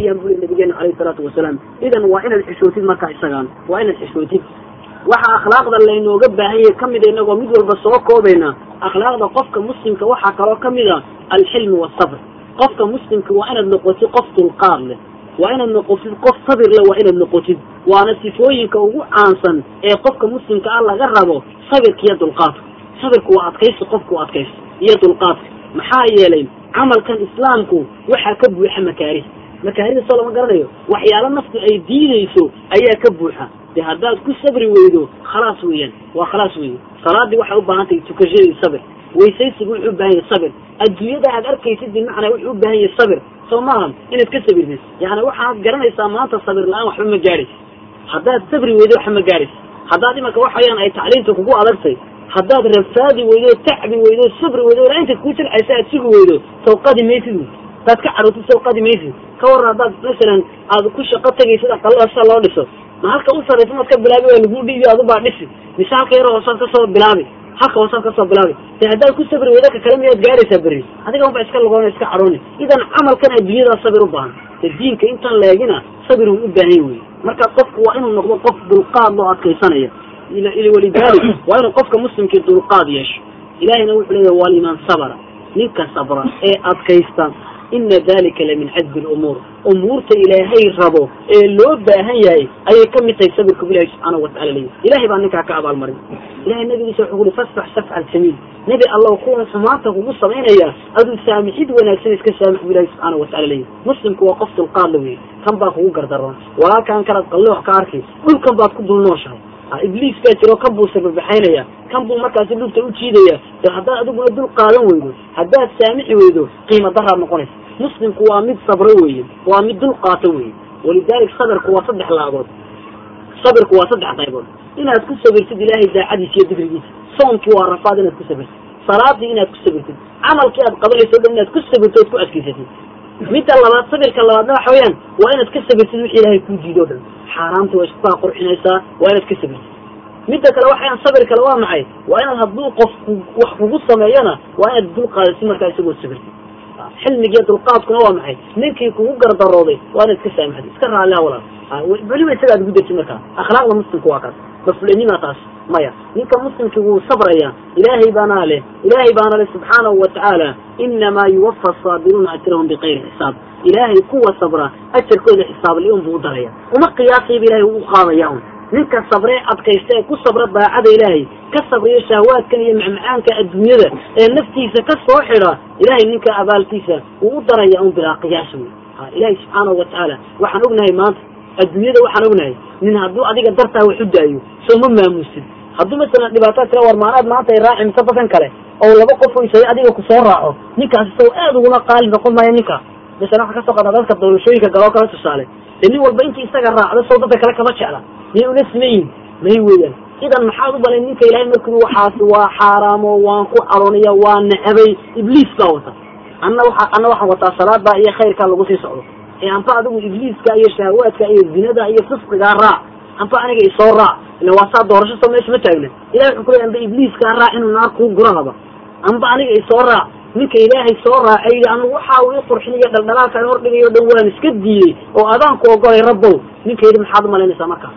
weeyaan buli nabigeena calayhi salaatu wasalaam. Idan waa inaad xishootid markaa isagaan. Waa inaad xishootid. Waxa akhlaaqda laynooga baahanyay ka mida inagoo mid walba soo koobayna akhlaaqda qofka muslimka waxaa kaloo ka mid a alxilmi wasabr qofka muslimka waa inaad noqotid qof dulqaad leh. Waa inaad noqotid qof sabir leh waa inaad noqotid. Waana sifooyinka ugu caansan ee qofka muslimka ah laga rabo sabirka iyo dulqaadka. Sabirku waa adkaysi qofku waa adkaysi iyo dulqaadka. Maxaa yeelay camalkan islaamku waxaa ka buuxa makaarih makaarida soo lama garanayo waxyaalo naftu ay diidayso ayaa ka buuxa. De haddaad ku sabri weydo khalaas weeyaan. Waa khalaas weeye salaadii waxay u baahan tahay tukashadii sabir. Weysaysigu wuxuu u baahan yahay sabir. Adduunyada aad arkaysid bimacnaa wuxuu u baahan yahay sabir. Soo maaha inaad ka sabirtid yani waxaad garanaysaa maanta sabir la'aan waxba ma gaadhaysa haddaad sabri weydo waxba ma gaadhaysa haddaad imanka waxa weyaan ay tacliimta kugu adagtay haddaad rafaadi weydo tacbi weydo sabri weydo ilaa inta kuu jilcaysa aad sugi weydo. Sawqadi maysid hadaad ka cadhootid sawqadi maysid. Ka warran haddaad masalan aad ku shaqo tegaysid aqalada sida loo dhiso ma halka u sarraysa maad ka bilaabi waa lagu dhiibi adubaa dhisi mise halka yaro hoosaad ka soo bilaabi halka hoosaad ka soo bilaabi. De haddaad ku sabri weydo ka kale miyaad gaadhaysaa berri adiga unba iska lugoona iska cadhooni idan camalkan adduunyadaa sabir u baahan. De diinka intaan leegina sabir uu u baahan weye marka qofku waa inuu noqdo qof dulqaad loo adkaysanaya. Walidalik waa inuu qofka muslimkii dulqaad yeesho. Ilahayna wuxuu leeyahy waliman sabra ninka sabra ee adkaysta ina dalika la min cazbi lumuur umuurta ilaahay rabo ee loo baahan yahay ayay ka mid tahay sabirku bu ilahi subxaanahu watacala leeyahy ilahay baa ninkaa ka abaalmarin ilahay nabigiisa wuxuu uri fasfax safca jamiil nebi allow kuwan xumaanta kugu samaynaya aduu saamixid wanaagsan iska saamix bu ilahi subxaanahu watacala leeyahy muslimku waa qof dulqaad la weeye kan baa kugu gardaroon walaalkaan kalaad qalloox ka arkay dhulkan baad ku dul nooshahay ibliis baa jiro kan buu sababaxaynaya kan buu markaasi dhulta u jiidaya de haddaad adiguna dul qaadan weydo haddaad saamixi weydo qiimo daraad noqonaysa. Muslimku waa mid sabro weeye waa mid dul qaato weeye. Walidalik sabirku waa saddex laagood sabirku waa saddex qaybood. Inaad ku sabirtid ilaahay daacadiisa iyo digrigiisa soonkii waa rafaad inaad ku sabirtid. Salaadii inaad ku sabirtid. Camalkii aad qabanayso dhan inaad ku sabirto ood ku adkaysatid midda labaad sabirka labaadna waxa weeyaan waa inaad ka sabirtid wixii ilaahay kuu diido o dhan. Xaaraamta waa isku kaa qurxinaysaa waa inaad ka sabirtid midda kale waxayaan sabir kale waa maxay waa inaad hadduu qof wax kugu sameeyana waa inaad dul qaadasi markaa isagoo sabirtid xilmigiiyo dulqaadkuna waa maxay? Ninkii kugu gardarooday waa inaad iska saamaxdid iska raalliha walaal. Weliba isaga ad dejin markaa. Akhlaaqda muslimka waa kaas mafulinimaa taas maya. Ninka muslimkii wuu sabraya ilaahay baana leh ilaahay baana leh subxaanahu watacaala inamaa yuwafa asaabiruuna ajrahum bikayri xisaab. Ilaahay kuwa sabra ajarkooda xisaab li-un buu u daraya. Uma qiyaasayba ilahay u qaadaya un ninka sabree adkaysta ee ku sabra daacada ilaahay ka sabriyo shahwaadkan iyo macmacaanka adduunyada ee naftiisa ka soo xidha ilahay ninka abaalkiisa wuu u daraya un bilaa qiyaas wey ilaahay subxaanahu watacaala waxaan ognahay maanta adduunyada waxaan ognahay nin hadduu adiga dartaa wax u daayo soo ma maamusid hadduu masalan dhibaataa tira war maanaad maanta ay raaci mise bakan kale oo laba qof isay adiga ku soo raaco. Ninkaas isago aad uguna qaali noqon maayo ninkaas masalan waxaa ka soo qadaa dadka doorashooyinka galoo kala tusaale. Dee nin walba intii isaga raacdo sow dadka kale kama jecla. Miyay ula siman yihiin may weeyaan idan maxaad u balay ninka ilaahay markii waxaasi waa xaaraamo waan ku caroonaya waa necabay ibliis baa wata. Anna waa anna waxaan wataa salaada iyo khayrkaa lagu sii socdo. Ee anfa adigu ibliiska iyo shahawaadka iyo zinada iyo fisqigaa raac anfa aniga isoo raac ila waa saa doorasho soo meesha ma taagna. Ilahay wuxuu kuley amba ibliiskaa raac inuu naar kuu gura raba amba aniga isoo raac ninka ilaahay soo raacay yidhi anigu uu ii qurxinayo dhaldhalaalkaan hordhigayo o dhan waan iska diidey oo adaanku ogolay rabbow. Ninka yidhi maxaad u malaynaysaa markaas?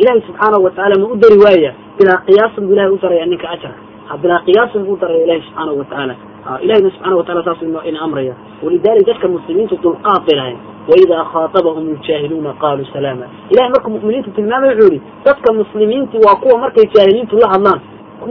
Ilaahay subxaanahu watacaala ma u dari waaya. Bilaa qiyaasin buu ilahay u daraya ninka ajar ha bilaa qiyaasin buu daraya ilahay subxaanahu watacaala ilahina subxana watacala saas ina amraya. Walidalik dadka muslimiintu dulqaad bay lahayn waidaa khaatabahum ljaahiluuna qaaluu salaama. Ilahay markuu mu'miniintu tilmaamay wuxuu yihi dadka muslimiinti waa kuwa markay jaahiliintu la hadlaan.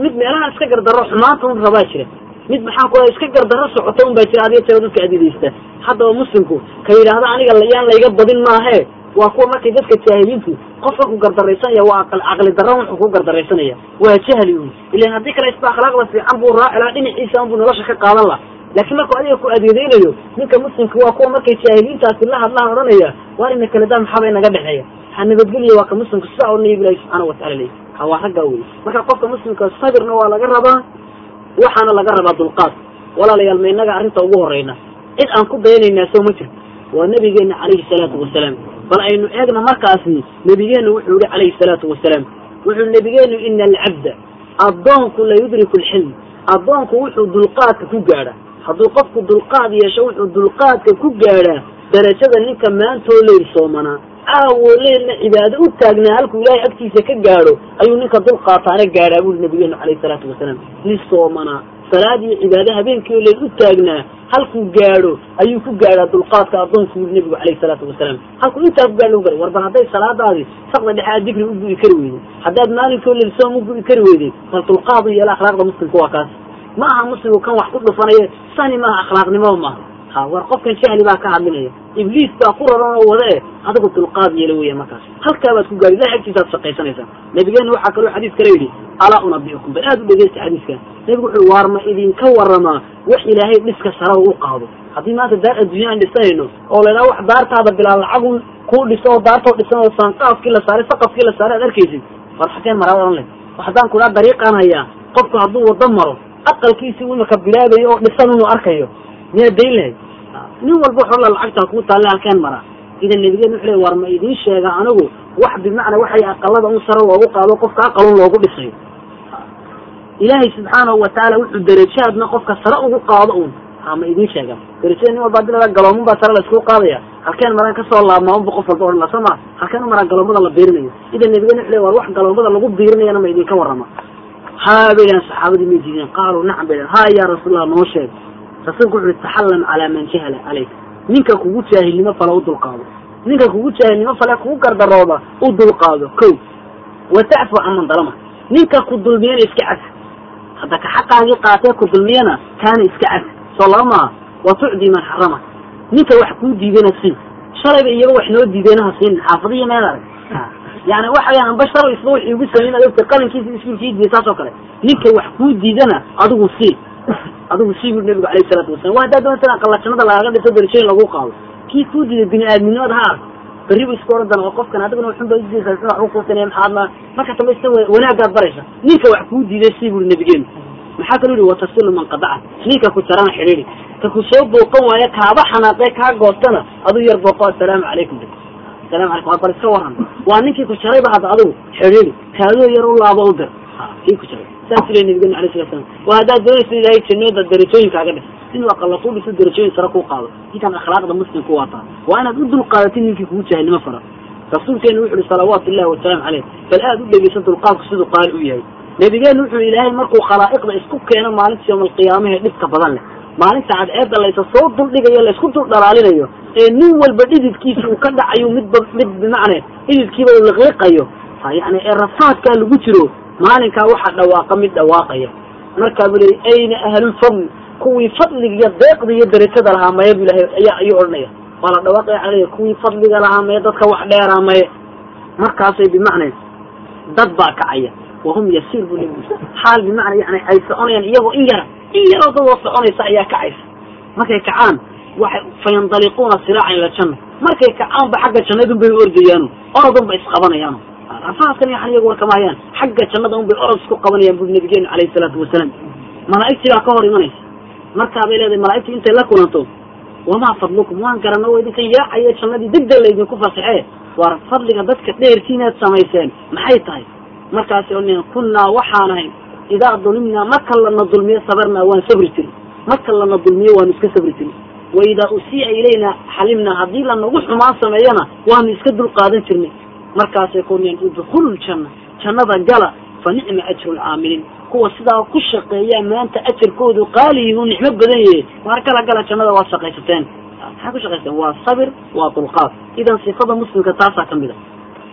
Mid meelaha iska gardarro xumaanta un rabaa jira. Mid maxaan ku iska gardarro socota un baa jira adiga jira dadka adidaysta haddaba muslimku ka yidhaahda aniga yaan layga badin maahe waa kuwa markay dadka jaahiliintu qofka ku gardaraysanaya waa caqli darro wuxuu ku gardaraysanaya. Waa jahli un. Ilan haddii kale isba akhlaaqda fiican buu raaci laha dhinaciisa unbuu nolosha ka qaadan laha laakiin markuu adiga ku adeedeynayo ninka muslimka waa kuwa markay jaahiliintaasi la hadlaan odhanaya waar ina kale daa maxaaba inaga dhexeeya. Ha nabadgeliya waa ka muslimka sidaa odhanaya bu ilahi subxaana watacala leey ha waa raggaa wey marka qofka muslimka sabirna waa laga rabaa waxaana laga rabaa dulqaad. Walaalayaal ma inaga arrinta ugu horeyna cid aan ku dayanaynaa sow ma jirto. Waa nabigeena calayhi salaatu wasalaam bal aynu eegna markaasi nebigeenu wuxuu yihi calayhi salaatu wasalaam wuxuu nebigeenu ina alcabda addoonku la yudriku alxilm addoonku wuxuu dulqaadka ku gaadhaa hadduu qofku dulqaad yeesho wuxuu dulqaadka ku gaadhaa darajada ninka maantoo leyl soomanaa caawo leylna cibaado u taagnaa halkuu ilaahay agtiisa ka gaadho ayuu ninka dul qaataana gaadhaa buuri nabigeenu calayhi salaatu wasalaam. Nin soomanaa salaad iyo cibaado habeenkii oo u taagnaa halkuu gaadho ayuu ku gaadhaa dulqaadka addoonku yuri nebigu calayhi salaatu wasalaam. Halkuu intaa ku gaadho garay war bal hadday salaadaadii sakda dhexe aad digri u gu'i kari weyday haddaad maalinkoo leyl soom u gu'i kari weyday bal dulqaadu yeela akhlaaqda muslimka waa kaas. Ma aha muslimku kan wax ku dhufanaye sani maaha akhlaaqnimo maaha ha war qofkan jahli baa ka hadlinaya ibliis baa ku raran oo wada e adigu dulqaad yeela weya markaas. Halkaabaad ku gaari ilahay agtiisaad shaqaysanaysaa. Nabigeena waxaa kaloo xadiis kale yidhi alaa unabiukum bal aad u dhegeysta xadiiska. Nebigu wuxu waar ma idinka waramaa wax ilaahay dhiska sara u qaado. Haddii maanta daar adduunya aan dhisanayno oo laydhaha wax daartaada bilaa lacagun kuu dhiso oo daartoo dhisan oo saanqaafkii la saaray saqafkii la saaray aad arkaysid. War xageen maraad ohan leh. Haddaan kudhaa dariiqaan hayaa qofku hadduu wado maro aqalkiisii imaka bilaabayo oo dhisan inuu arkayo miyaa dayn lahayd nin walba waxola lacagtaa kuu taalle halkeen maraa idan nabigeen wuxu le war ma idiin sheega anigu wax bimacnaa waxay aqalada un sare loogu qaado qofka aqalun loogu dhisayo ilaahay subxaanahu watacaala wuxuu darajaadna qofka sare ugu qaado un ha ma idiin sheega darajada nin walba haddii laa galooman baa sare laysku qaadaya. Halkeen maraan ka soo laabmaa unba qof walba odhan la soo maa halkeen u maraa galoomada la biirinayo idan nabigeen wuxu le war wax galoomada lagu biirinayana ma idinka warrama. Haa bay dhahan saxaabadii may diideen qaaluu nacam bay dhahan haa yaa rasuulallah noo sheeg rasuulku wuxu uhi taxallam calaa man jahala caleyk ninka kugu jaahilnimo fale u dulqaado. Ninka kugu jaahilnimo fale kugu gardarooda u dulqaado. Ko wa tacfu can man dalama. Ninka ku dulmiyana iska cafi hadda ka xaqaagii qaatee ku dulmiyana kaana iska cafi soo laba wa tucdi man xarama ninka wax kuu diidana siin. Shalayba iyaga wax noo diideyna ha siin. Xaafadiyo meel arag yani waxa weya amba shalo isba wixii ugu sameyn ad ogta qalinkiisa iskuulkii diiday saas oo kale. Ninka wax kuu diidana adigu sii adigu sii buri nabigu alayh isalaatu wasalam wa haddaa doonta aqalla jannada lagaga dhiso darajooyin lagu qaado. Kii kuu diiday bini aadminimada ha arko berri bu iska oran doona oo qofkan adiguna waxunba udiidaysaa sida wax u kuusanaya maxaadna marka dambe wanaagaad baraysa ninka wax kuu diiday sii buri nabigeenu maxaa kaloo yihi watasilu man qadaca ninka ku jarana xidhiidi ka ku soo booqan waaya kaaba xanaaqee kaa goostana aduu yar booqo assalaamu calaykum. Asalamu calaykum waa bal iska waran. Waa ninkii ku jarayba hadda adigu xidhiidi kaadoo yar u laabo u dir kii ku jaray saas le nabigena alay sala slam waa haddaad doonaysa ilaahay jannada darajooyinkaaga dhis inuu aqalla ku dhiso darajooyin sare kuu qaado. Intaan akhlaaqda muslimku waataa waa inaad u dulqaadatid ninkii kugu jaahilnimo fara. Rasuulkeenu wuxu uhi salawaatu illahi wasalaamu caleyh bal aad u dhegeysa dulqaadku siduu qaali u yahay. Nabigeenu wuxuu ilaahay markuu khalaa'iqda isku keeno maalinta yowma alqiyaamahe dhibka badan leh maalinta cadceedda laysa soo duldhigayo laysku dul dhalaalinayo ee nin walba dhididkiisa uu ka dhacayo midba mid bimacne dhididkiiba uu liqliqayo yani ee rafaadkaa lagu jiro maalinkaa waxaa dhawaaqa mid dhawaaqaya. Markaa buu leey ayna ahlulfadli kuwii fadliga iyo deeqda iyo darajada lahaa maya bu ilahay ayaa ayuu odhanaya waa la dhawaaqaya aley kuwii fadliga lahaa maye dadka wax dheeraa maye? Markaasay bimacna dad baa kacaya. Wahum yasiir bu nabi xaal bimacna yani ay soconayaan iyagoo in yara in yaroo dadoo soconaysa ayaa kacaysa. Markay kacaan waxay fayandaliquuna siraacan ila janna. Markay kacaanba xagga jannadun bay ordayaano orodun ba isqabanayaano rafaadkan yani iyagu warkama hayaan xagga jannada un bay orod isku qabanayaan buri nabigeenu calayhi salaatu wasalaam malaa'igtii baa ka hor imanaysa markaabay leedahay malaa'igtii intay la kulanto wamaa fadlukum waan garana oo idinkan yaacaya jannadii degdeg laydinku fasaxee waar fadliga dadka dheertiinaad samayseen maxay tahay markaasi o kunnaa waxaan ahay idaa dulimnaa marka lana dulmiyo sabarnaa waan sabri jirin marka lana dulmiyo waanu iska sabri jirin wa idaa usii'a ilaynaa xalimnaa haddii lanagu xumaan sameeyana waanu iska dulqaadan jirnay markaasay kuneen udkhulu ljanna jannada gala fa nicma ajru lcaamiliin kuwa sidaa ku shaqeeyaa maanta ajarkoodu qaaliyihi uu nicmo badan yahe maar kala gala jannada waad shaqaysateen. Maxaa ku shaqaysateen? Waa sabir waa dulqaad. Idan sifada muslimka taasaa ka mid a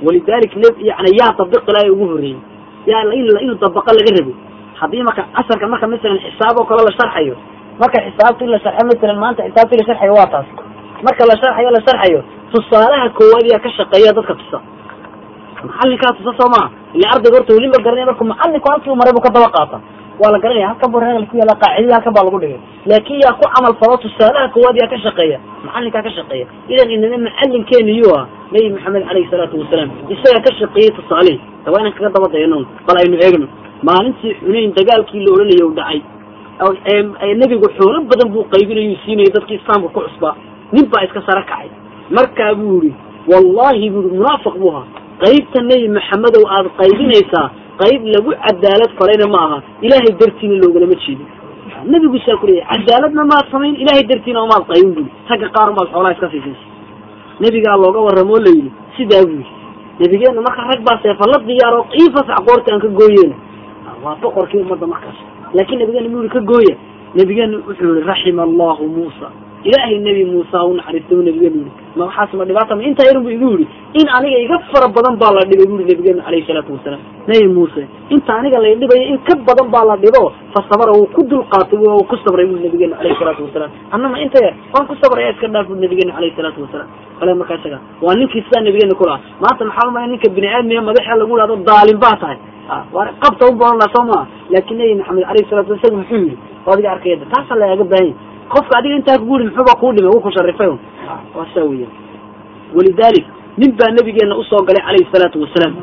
walidalik yani yaa dabiq ilaahay ugu horreeyey yaa inuu dabaqa laga rabo haddii marka casarka marka masalan xisaab oo kale la sharxayo marka xisaabta in la sharxo masalan maanta xisaabta in la sharxayo waa taas. Marka la sharxayo la sharxayo tusaalaha koowaad yaa ka shaqeeya dadka tusa macallinkaa tusa soo maa ila ardayga horta weli ma garanaya marku macallinku halkii u maray buu ka daba qaata. Waa la garanaya halkan bu reegal ku yaalla qaacidadii halkan baa lagu dhigay. Laakin yaa ku camal falo tusaalaha koowaad yaa ka shaqeeya. Macallinkaa ka shaqeeya. Idan inana macallinkeenu yuu ah nabi maxamed calayhi salaatu wasalaam isagaa ka shaqeeyey tusaalihii ta waa inaan kaga daba dayano bal aynu eegno. Maalintii xunayn dagaalkii la odhanaya u dhacay. Nebigu xoolo badan buu qaybinayu siinayay dadkii islaamka ku cusbaa nin baa iska sara kacay. Markaa buu yihi wallahi buu yihi munaafiq buu ahaa qaybta nebi maxamedow aada qaybinaysaa qayb lagu cadaalad falayna ma aha ilaahay dartiina loogalama jeedin. Nebigu saa ku cadaaladna maad samayn ilaahay dartiina umaad qaybin buli ragga qaar unbaad xoolaha iska siisaysa nebigaa looga warramoo la yidhi sidaa buu yidhi. Nebigeenna marka rag baa seefa la diyaaro ii fasax qoorta aan ka gooyeena waa boqorkii ummadda markaas. Laakiin nabigeena muu yihi ka gooya. Nabigeena wuxuu yihi raxima allahu muusa. Ilaahay nebi muuse u naxariista u nabigeenu yihi ma waxaas ma dhibaata ma intaa yarun bu igu yidhi in aniga iga fara badan baa la dhibay bu yihi nabigeenu alayhi salaatu wasalaam. Nebi muuse inta aniga la dhibayo in ka badan baa la dhibo fa sabara wuu ku dulqaatay wuu ku sabray bui nabigeenu alayhi salaatu wasalaam. Annama inta yar waan ku sabraya iska dhaaf bui nabigeenu alayhi salaatu wasalaam. Kale markaa isaga waa ninkii sidaa nabigeena ku lahaa. Maanta maxaa lumaya ninka bini aadmiya madaxa lagu ihahdo daalim baa tahay. War qabta u la soo maa laakin nebi maxamed alayhi salatu isaga muxuu yihi oo adiga arkayada taasaa lagaaga baahanya qofka adiga intaa kugu yihi muxuuba kuu dhimay wuu ku sharifay waa saa weya walidalik nin baa nabigeena u soo galay calayhi salaatu wasalaam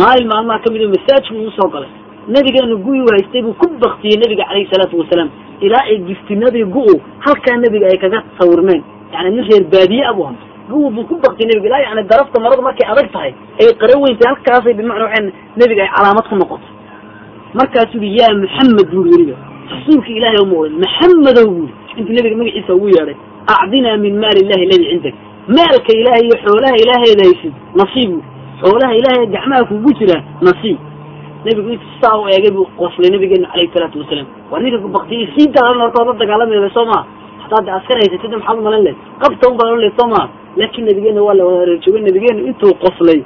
maalin maalmaha ka mid masaajku u soo galay nabigeena gu-i haystay buu ku baktiyey nabiga calayhi salaatu wasalaam ilaa ay giftinadii gu-u halkaa nabiga ay kaga sawirmeen yani nin reer baadiye abu ha gu buu ku baktiyey nabiga ilaa yani darafta maradu markay adag tahay ay qara weyntay halkaasay bimacna waa nabiga ay calaamad ku noqotay markaasuu yaa maxamed buri weliba rasuulka ilaahay umuuqday maxamedow buri intuu nabiga magaciisa ugu yeedhay acdinaa min maali illahi aladi cindak. Maalka ilaahay iyo xoolaha ilaaheeda haysid nasiib. Xoolaha ilaahay gacmaha kugu jira nasiib. Nebigu intu saa u eegay buu qoslay nabigeena calayhi salaatu wasalaam waa ninka baktiyay sii daalan horta la dagaalamayda soo maa hataa askar haysatida maxaad umalan leed qabta un baa le soo maa laakin nabigeena waa la wadareejoogay nabigeena intuu qoslay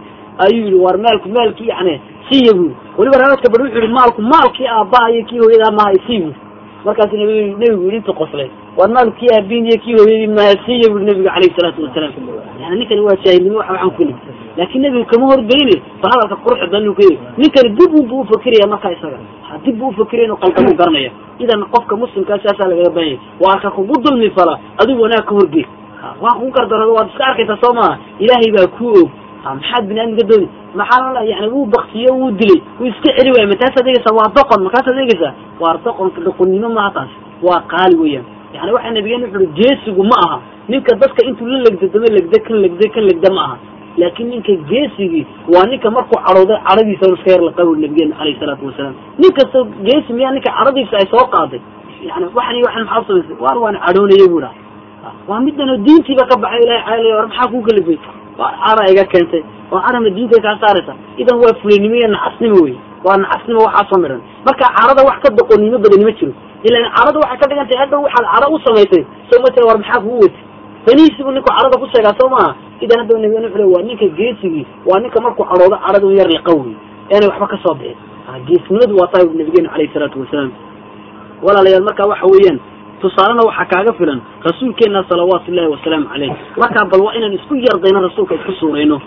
ayuu yihi war maalku maalkii yani siiya buri weliba raadadka bari wuxuu yihi maalku maalkii aabbaha iyo kii hooyadaa maha sii buri markaasu nab nebigu yidhi intuu qoslay war maalku kii aabiin kii hooyadii maha siiya buri nabiga calayhi salaatu wasalaam yani ninkani waa jaahilnimo wa waxaan ku laakin nebigu kama horgeyne ba hadalka quruxda badan ka ninkani dib unbu ufakiraya markaa isaga. Dib bu ufakiraya inu qaldamu garanaya. Idan qofka muslimkaa saasaa lagaga baahanya. Waa ka kugu dulmi fala adigu wanaag ka horgey waa kugu gardarado waad iska arkaysaa soo maaha. Ilaahay baa kuu og maxaad bini aadamka dooni maxaa yani wuu baktiyo wuu dilay. Wuu iska celi waaya mataasaad eegeysaa waa doqon markaasaad eegeysaa waa doqonka doqonnimo maaha taas. Waa qaali weeyaan. Yani waxaa nabigeen wuxu ui geesigu ma aha. Ninka dadka intuu la legdadamo legda kan legda kan legda ma aha. Laakin ninka geesigii waa ninka markuu cadhooday cadhadiisa iska yar laqawi nabigeena alayhi salaatu wasalaam. Nin kasta geesi miyaa ninka cadhadiisa ay soo qaaday. Yani waxan waxan maxaa samaysay waar waan cadhoonaya bu dhaha waa midanoo diintiiba ka baxay ilahay caalay war maxaa kuu kalifay waa cara iga keentay. Oo carama diintay kaa saaraysa idan waa fulinimo iyo nacasnimo wey waa nacasnimo waxaasoo midhan marka carada wax ka doqonnimo badani ma jiro. Ilan carada waxay ka dhigan tahay hadhow waxaad cara u samaysay soo ma tira war maxaa kugu weti baniisi buu ninku carada ku sheegaa soo maaha. Idan hadda nabigeen wuxu le waa ninka geesigii waa ninka markuu cadhoodo carada un yar liqawey eenay waxba ka soo bixin geesnimadu waa tahay nabigeenu calayhi salaatu wasalaam walaalayaal marka waxa weeyaan tusaalena waxaa kaaga filan rasuulkeena salawaatu ullahi wasalaamu caleyh markaa bal waa inaan isku yardayno rasuulka isku suurayno.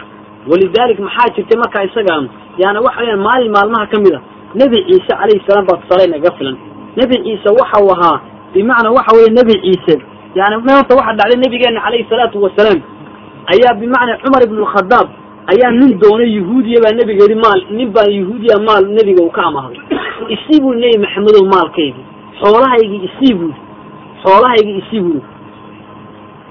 Walidalik maxaa jirtay markaa isaga yaani waxa weyaan maalin maalmaha ka mid a nebi ciise calayhi salaam baa tusaale inaga filan. Nebi ciise waxau ahaa bimacnaa waxa weeye nebi ciise. Yani horta waxaa dhacday nabigeena calayhi salaatu wasalaam. Ayaa bimacnaa cumar ibn lkhadaab ayaa nin doonay yahuudiya baa nebiga yihi maal nin baa yahuudiya maal nebiga uu ka amahday. Isii buu nebi maxamedow maalkaygi xoolahaygii isii buu xoolahaygii isii buu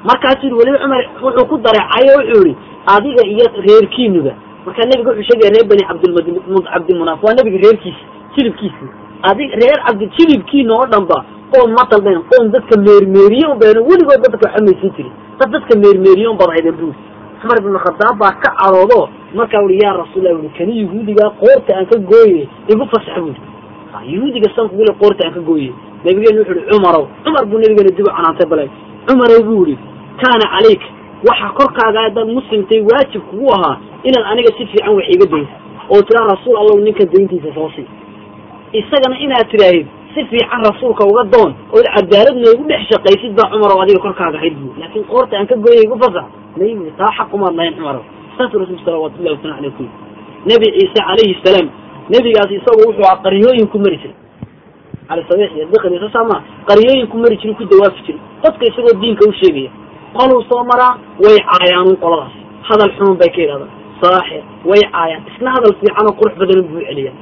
markaasuu yihi weliba cumar wuxuu ku dareecayo wuxuu yihi adiga iyo reerkiinuba markaa nebiga wuxuu sheegaya reer bani cabdilmd cabdilmunaaf waa nebiga reerkiisa jilibkiisi adig reer cabdi jilibkiina oo dhan ba qoom ma dalben qoom dadka meermeeriye un badan weligood dadka maysin jirin. Dad dadka meermeeriye un bad hayden buri cumar ibn khadaab baa ka cadoodo markaa ui yaa rasuulah ui kani yahuudigaa qoorta aan ka gooye igu fasax buri yahuudiga sankugule qoorta aan ka gooye nabigeenu wuxu uhi cumarow cumar buu nabigeena dib u canaantay bale cumarow buu yihi kaana calayka waxaa korkaaga haddaad muslimtay waajib kugu ahaa inaad aniga si fiican wax iga daysa oo tiraa rasuul allow ninka dayntiisa soo sii. Isagana inaad tiraahid si fiican rasuulka uga doon ood cadaalad noogu dhex shaqaysid baa cumarow adiga korkaaga hayd bu laakin qoorta aan ka gooyay igu fasax may taa xaq umaad lahayn cumarow. Saasuu rasulku salawatu llahi wasalam aleyh ku nebi ciise calayhi salaam nebigaas isagu wuxuu a qaryooyin ku mari jiray sama qaryooyin ku mari jiray ku dawaafi jiray dadka isagoo diinka u sheegaya qoluu soo maraa way caayaanuun qoladaas. Hadal xunun bay ka yidhahdaan saaxir way caayaan. Isna hadal fiican oo qurux badan buu celiya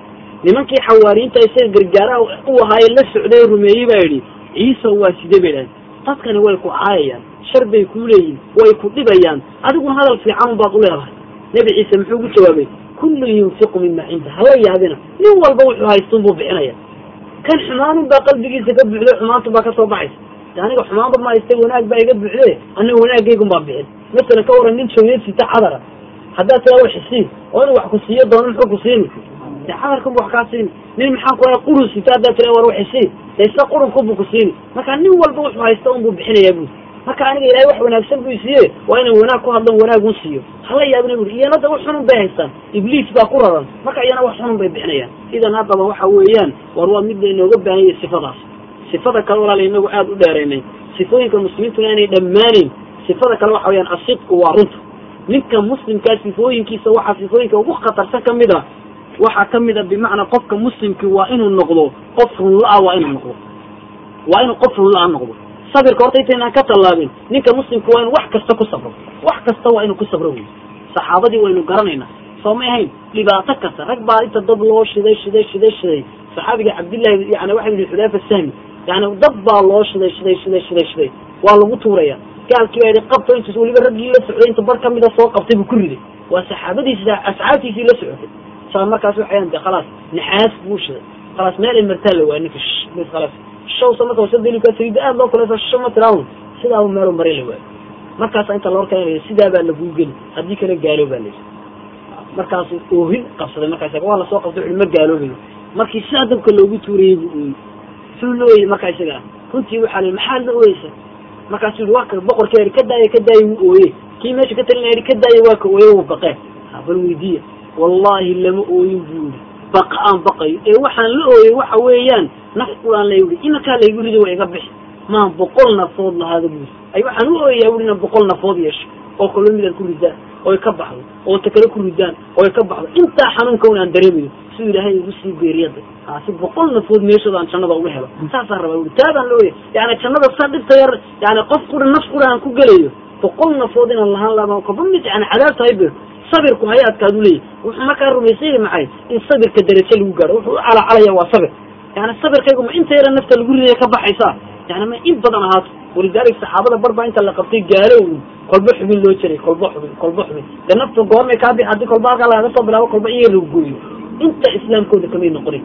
nimankii xawaariyiinta isaga gargaaraha u ahaaye la socday rumeeyey baa yidhi ciisa waa sidee bay idhahdeen dadkani way ku caayayaan. Shar bay kuu leeyihiin way ku dhibayaan. Adiguna hadal fiicanun baad u leedahay. Nebi ciise muxuu ugu jawaabay kullu yunfiqu mima cinda. Hala yaabina nin walba wuxuu haystun buu bixinaya kan xumaanun baa qalbigiisa ka buuxday xumaantun baa ka soo baxaysa aniga xumaanba ma haystay wanaag baa iga buuxde aniga wanaagaygun baa bixin. Masalan ka waran nin joogeed sita cadara haddaad tiraa wax isiin oo inuu wax ku siiyo doono muxuu ku siini de cadarkan bu wax kaa siini nin maxaan ku qurun sita haddaad tira war wax isiin de isla qurunkunbu ku siini marka nin walba wuxuu haysta unbuu bixinayaa bui marka aniga ilahay wax wanaagsan buu isiiye waa inaan wanaag ku hadlan wanaag un siiyo. Hala yaabina bui iyana da wax xunun bay haystaan. Ibliis baa ku raran. Marka iyana wax xunun bay bixinayaan. Idan haddaba waxa weeyaan war waa mid lainooga baahan yahay sifadaas. Sifada kale walaala inagu aada u dheeraynay. Sifooyinka muslimiintuna inay dhammaanayn sifada kale waxa weyaan asidku waa runta. Ninka muslimkaa sifooyinkiisa waxaa sifooyinka ugu khatarsan ka mid a waxaa ka mid a bimacnaa qofka muslimki waa inuu noqdo qof runla-a waa inuu noqdo. Waa inuu qof runla-a noqdo sabirka horta intaynaan ka tallaabin ninka muslimka waa inu wax kasta ku sabro. Wax kasta waa inuu ku sabro wey saxaabadii waynu garanaynaa soo may ahayn dhibaato kasta rag baa inta dad loo shiday shiday shiday shiday. Saxaabiga cabdillahi yani waxa yihi xudayfa sahmi yani dad baa loo shiday shiday shiday shiday shiday. Waa lagu tuuraya. Gaalkii baa yidhi qabto intus weliba raggii la socday inta bar kamida soo qabtay buu ku riday. Waa saxaabadiisi asxaabtiisii la socotay. Sa markaas waxayan de khalaas naxaas buu shiday. Khalaas meel ay martaa la waay ninka khalaas shawsa marka wasadalika saliida aad loo kulayso sho ma tiraahun sidaa meelu maray la waayo markaasa inta loo keenaya sidaa baa geli haddii kale gaalo baa laysi markaasu oohin qabsaday markaas waa la soo qabtay wuxu ma gaaloobayo markii sidaa dabka loogu tuurayey buu ooyey suu la ooyey markaa isaga ah runtii waxaa la maxaa la ooyeysa markaasuu yihi waa ka boqorka yidhi ka daaya ka daaya wuu ooye kii meesha ka talina yidhi ka daaya waa ka ooye wuu baqee bal weydiiya. Wallaahi lama ooyin buu yihi baqa aan baqayo. Ee waxaan la ooyey waxa weeyaan naf ulaan la yidhi iminkaa laygu rido waa iga bixi. Maan boqol nafood lahaada buu ay waxaan u ooyayaa wuri inaan boqol nafood yeesho oo kaloo midaad ku ridaan oo ay ka baxdo oo ta kale ku ridaan oo ay ka baxdo. Intaa xanuunka un aan dareemayo siduu ilaahay igu sii geeriyada ha si boqol nafood meeshooda aan jannada uga helo. Saasaan rabaa uri taadaan la ooyay yani jannada sa dhibta yar yani qof qura naf qura aan ku gelayo boqol nafood inaan lahaan lama kaba mid yani cadaabta hay bir sabirku hay adkaadu leeyahy wuxuu markaa rumaysanya maxay? In sabirka darajo lagu gaaro. Wuxuu u calacalaya waa sabir yani sabirkaygu ma inta yara nafta lagu ridaya ka baxaysaa yani ma in badan ahaato? Walidalik saxaabada bar baa inta la qabtay gaalo kolba xubin loo jiray kolba xubin kolba xubin. De nafta goormay kaa bix haddii kolba halkaa lagaga soo bilaabo kolba iyaga lagu gooyo. Inta islaamkooda kamay noqonin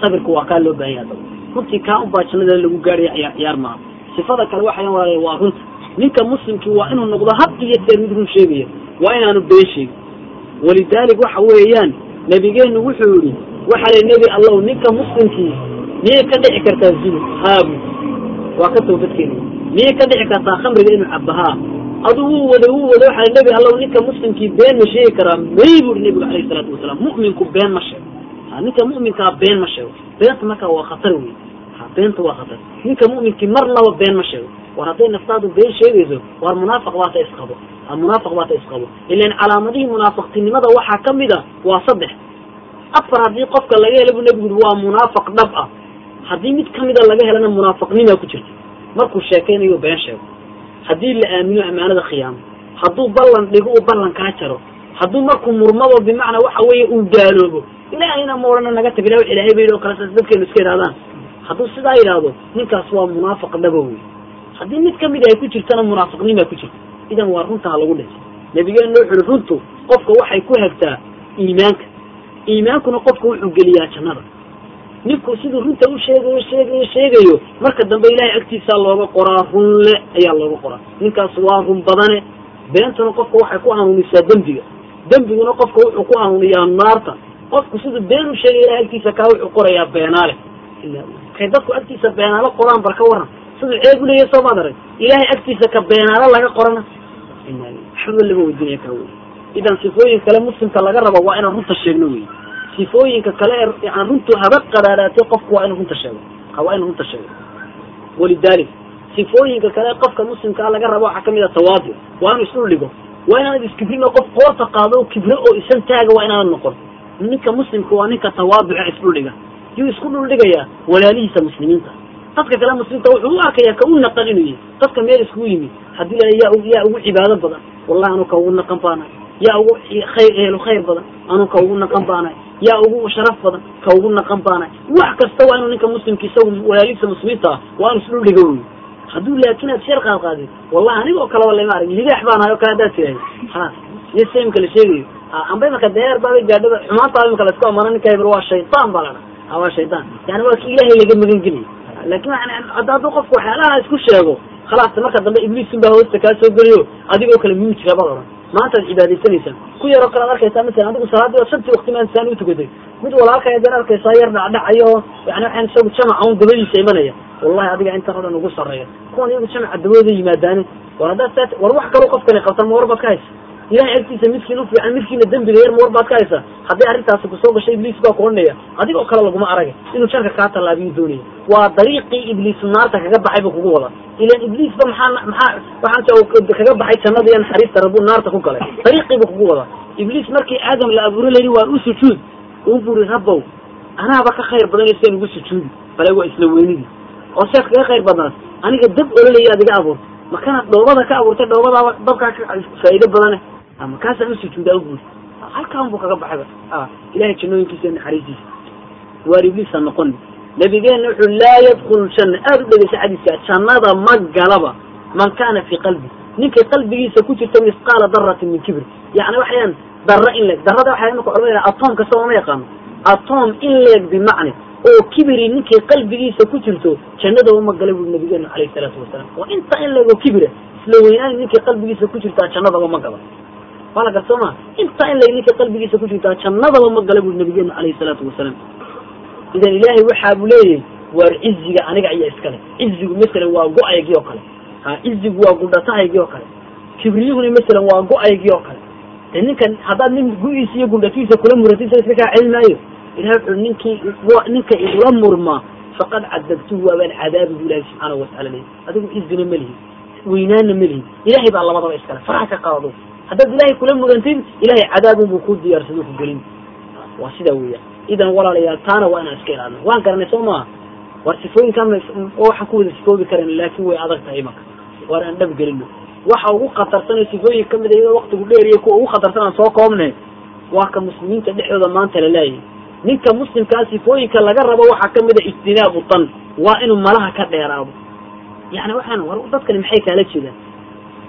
sabirku waa kaa loo baahanya adaba runtii kaa unbaa jannada lagu gaaraya ciyaar ciyaar maaha. Sifada kale waxayan walaala waa runta. Ninka muslimkii waa inuu noqdo had iyo jeer mid run sheegaya. Waa inaanu been sheegin. Walidalik waxa weeyaan nabigeenu wuxuu yihi waxa la nebi allow ninka muslimkii miyay ka dhici kartaa zulu haabu waa ka toobadkeena miyay ka dhici kartaa khamriga inuu cabahaa adu wuu wada wuu wada waxa nebi allow ninka muslimkii been ma sheegi karaa may buuri nebigu alayhi salaatu wasalaam mu'minku been ma sheego ninka mu'minkaa been ma sheego beenta markaa waa khatar wey beenta waa khatar. Ninka mu'minkii marnaba been ma sheego war hadday naftaadu been sheegayso war munaafiq baata isqabo munaafiq baata isqabo ilan calaamadihii munaafiqtinimada waxaa ka mid a waa saddex afar haddii qofka laga hela bu nebigu yuri waa munaafiq dhab ah. Haddii mid kamida laga helana munaafiqnimaa ku jirta markuu sheekaynayo been sheego. Haddii la aamino amaanada khiyaamo hadduu ballan dhigo uu ballan kaa jaro hadduu markuu murmado bimacnaa waxa weeye uu gaaloobo ilaahayna ma naga tag ila wax ilahay ba yidhi o kale saas dadkeenu iska yidhahdaan hadduu sidaa yidhaahdo ninkaas waa munaafiq dhaba wey haddii mid ka mid ay ku jirtana munaafiqnimaa ku jirta idan waa runta ha lagu dhintay nabigeena wuxu uhi runtu qofka waxay ku hagtaa iimaanka iimaankuna qofka wuxuu geliyaa jannada. Ninku siduu runta u sheegayo sheegayo marka dambe ilahay agtiisaa looga qoraa runle ayaa looga qoraa. Ninkaas waa run badane beentuna qofka waxay ku hanuunisaa dembiga. Dembiguna qofka wuxuu ku hanuuniyaa naarta. Qofku siduu been u sheegay ilahay agtiisa kaa wuxuu qorayaa beenaale. Kay dadku agtiisa beenaalo qoraan bar ka waran siduu ceeb u leeyahy soo maad arag ilahay agtiisa ka beenaalo laga qorana? Waxba lama weydinaya kaa wey idan sifooyin kale muslimka laga rabo waa inaan runta sheegno wey sifooyinka kale ee yani runtu haba qaraaraatay qofku waa inu runta sheego. Waa inu runta sheego. Walidalik sifooyinka kale qofka muslimkaa laga rabo waxaa ka mid a tawaadu. Waa inu isdhul dhigo. Waa inaanad iskibrino qof qoorta qaado kibro oo isan taaga waa inaanad noqon. Ninka muslimka waa ninka tawaaduca isdhuldhiga yuu isku dhuldhigayaa walaalihiisa muslimiinta. Dadka kale muslimta wuxuu u arkayaa ka u naqan inuu yahay dadka meel iskugu yimid haddii la yaa yaa ugu cibaado badan. Wallahi anu ka ugu naqan baanahay yaa ugu khayr ehlu khayr badan anu ka ugu naqan baanahay yaa ugu sharaf badan ka ugu naqan baanahay wax kasta waa inuu ninka muslimka isagu walaalihiisa muslimiinta ah waa inu isdhuldhiga wey hadduu laakin aad sheer qaad qaadid wallahi anigoo kaleba lama arag libaax baan ahay o kale haddaad tirahay halas iyo se imka la sheegayo amba imaka deer baaba gaadhada xumaantaa imika la isku amana ninka hebel waa shaytaan baa la dha waa shaytaan. Yani waa ki ilaahay laga magan geliyay laakiin hadduu qofku waxyaalaha isku sheego khalaas marka dambe ibliisun baa hoosta kaa soo geliyo adigoo kale miyuu jira baad oran maantaad cibaadaysanaysaa ku yaroo kale ad arkaysaa masalan adigu salaadii shantii wakti maan saan u tukaday mid walaalka adan arkaysaa yar dhacdhacayo yani waxaan isagu jamaca un dabadiisa imanaya. Wallahi adiga intan o dhan ugu sarreeya. Kuwan iyagu jamaca dabadooda yimaadaane. War haddaad saa war wax kaloo qofkani qabtan ma war baad ka haysa ilahay agtiisa midkiin u fiican midkiina dembiga yar ma war baad ka haysa hadday arrintaasi ku soo gashay ibliis baa ku odhanaya adigoo kale laguma aragay inuu jarka kaa tallaabiyuu doonaya waa dariiqii ibliis naarta kaga baxay buu kugu wada ilan ibliisba maxaa maxaa waxaan kaga baxay jannada iyo naxariista rabbuu naarta ku galay. Dariiqii buu kugu wada ibliis markii aadam la abuuro layidhi waa u sujuud. Uu buri rabbow anaaba ka khayr badan seen ugu sujuudi. Bale waa isla weynidii oo seef kaga khayr badnaas aniga dab ololaya ad iga abuurta makana dhoobada ka abuurtay dhoobadaaba dabkaa ka faa'iido badane markaasaan u sujuudaa u buuri halkaan buu kaga baxayba ilahay jannooyinkiisa naxariistiisa waar ibliisa noqoni nabigeenna wuxuu laa yadkulu janna aada u dhegeysa xadiiska jannada ma galaba man kana fii qalbi. Ninkay qalbigiisa ku jirta misqaala daratin min kibr yani waxayaan dara in leeg darada waxay imaka culamada atom kasta lama yaqaano. Atom in leeg bimacni oo kibri ninkay qalbigiisa ku jirto jannada uma gala buri nabigeenu alayhi salaatu wasalaam. Waa inta in leeg oo kibira isla weynaan ninkay qalbigiisa ku jirtaa jannadaba ma gala waa la gar soo maa inta in leeg ninkay qalbigiisa ku jirtaa jannadaba ma gala buri nabigeenu alayhi salaatu wasalaam idan ilaahay waxaa buu leeyahay waar ciziga aniga ayaa iskale cizigu masalan waa go'aygii oo kale. Ha cizigu waa gundhatahaygii oo kale. Kibriyuhuna masalan waa go'aygii oo kale. De ninkan haddaad nin gu-iisa iyo gundhatiisa kula muratisa iska kaa celin maayo ilahay wuxuu ninkii ninka igula murmaa. Faqad cadabtuhu waabaan cadaabi bu ilahi subxaanahu watacala leeyahy adigu cizina ma lihi weynaanna ma lihi ilahay baa labadaba iskale faraha ka qaado haddaad ilahay kula mugantid ilahay cadaabun buu ku diyaarsado ku gelin. Waa sidaa weeyaan idan walaalayaal taana waa inaan iska ilaalino waan garanay soo maaha. War sifooyinkaan waxaan ku wada sifoobi karan laakin way adag tahay imaka waar aan dhab gelino waxa ugu khatarsan oo sifooyin ka mid a iyadoo waktigu dheeriya kuwa ugu khatarsan aan soo koobne waa ka muslimiinta dhexdooda maanta la leeyahay. Ninka muslimkaa sifooyinka laga rabo waxaa ka mid a ijtinaabu tan. Waa inuu malaha ka dheeraado. Yani waxaan war dadkani maxay kaala jeedaan?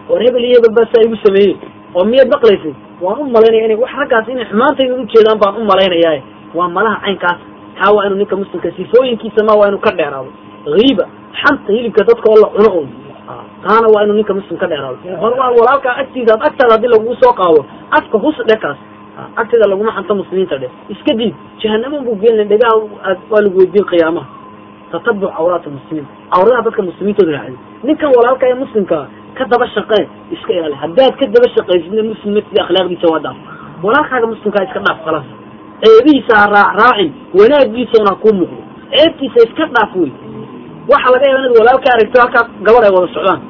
War hebel iyo hebel baa saa igu sameeyey oo miyaad maqlaysid waan u malaynaya ina wax raggaas inay xumaantayda ujeedaan baan u malaynayaa. Waa malaha caynkaas. Kaa waa inuu ninka muslimka sifooyinkiisa ma waa inuu ka dheeraado. Hiiba xanta hilibka dadka oo la cuno un taana waa inuu ninka muslim ka dheeraado. Hor walaalkaa agtiisa ad agtaada haddii lagugu soo qaado. Afka hus dhe kaas agteeda laguma xanto muslimiinta dhe. Iska diid jahanama buu gelina dhegaha waa lagu weydiin qiyaamaha tatabuc cawraat muslimiin cawradaha dadka muslimiintooda raacdi ninkan walaalka ee muslimkaa ka daba shaqee iska ilaali haddaad ka daba shaqaysidna muslimna sida akhlaaqdiisa waa dhaaf walaalkaaga muslimkaa iska dhaaf kalas ceebihiisa ha raac raacin wanaagiisa una kuu muuqdo ceebtiisa iska dhaaf wey waxa laga yaaba inaad walaalka aragto halkaa gabadh ay wada socdaan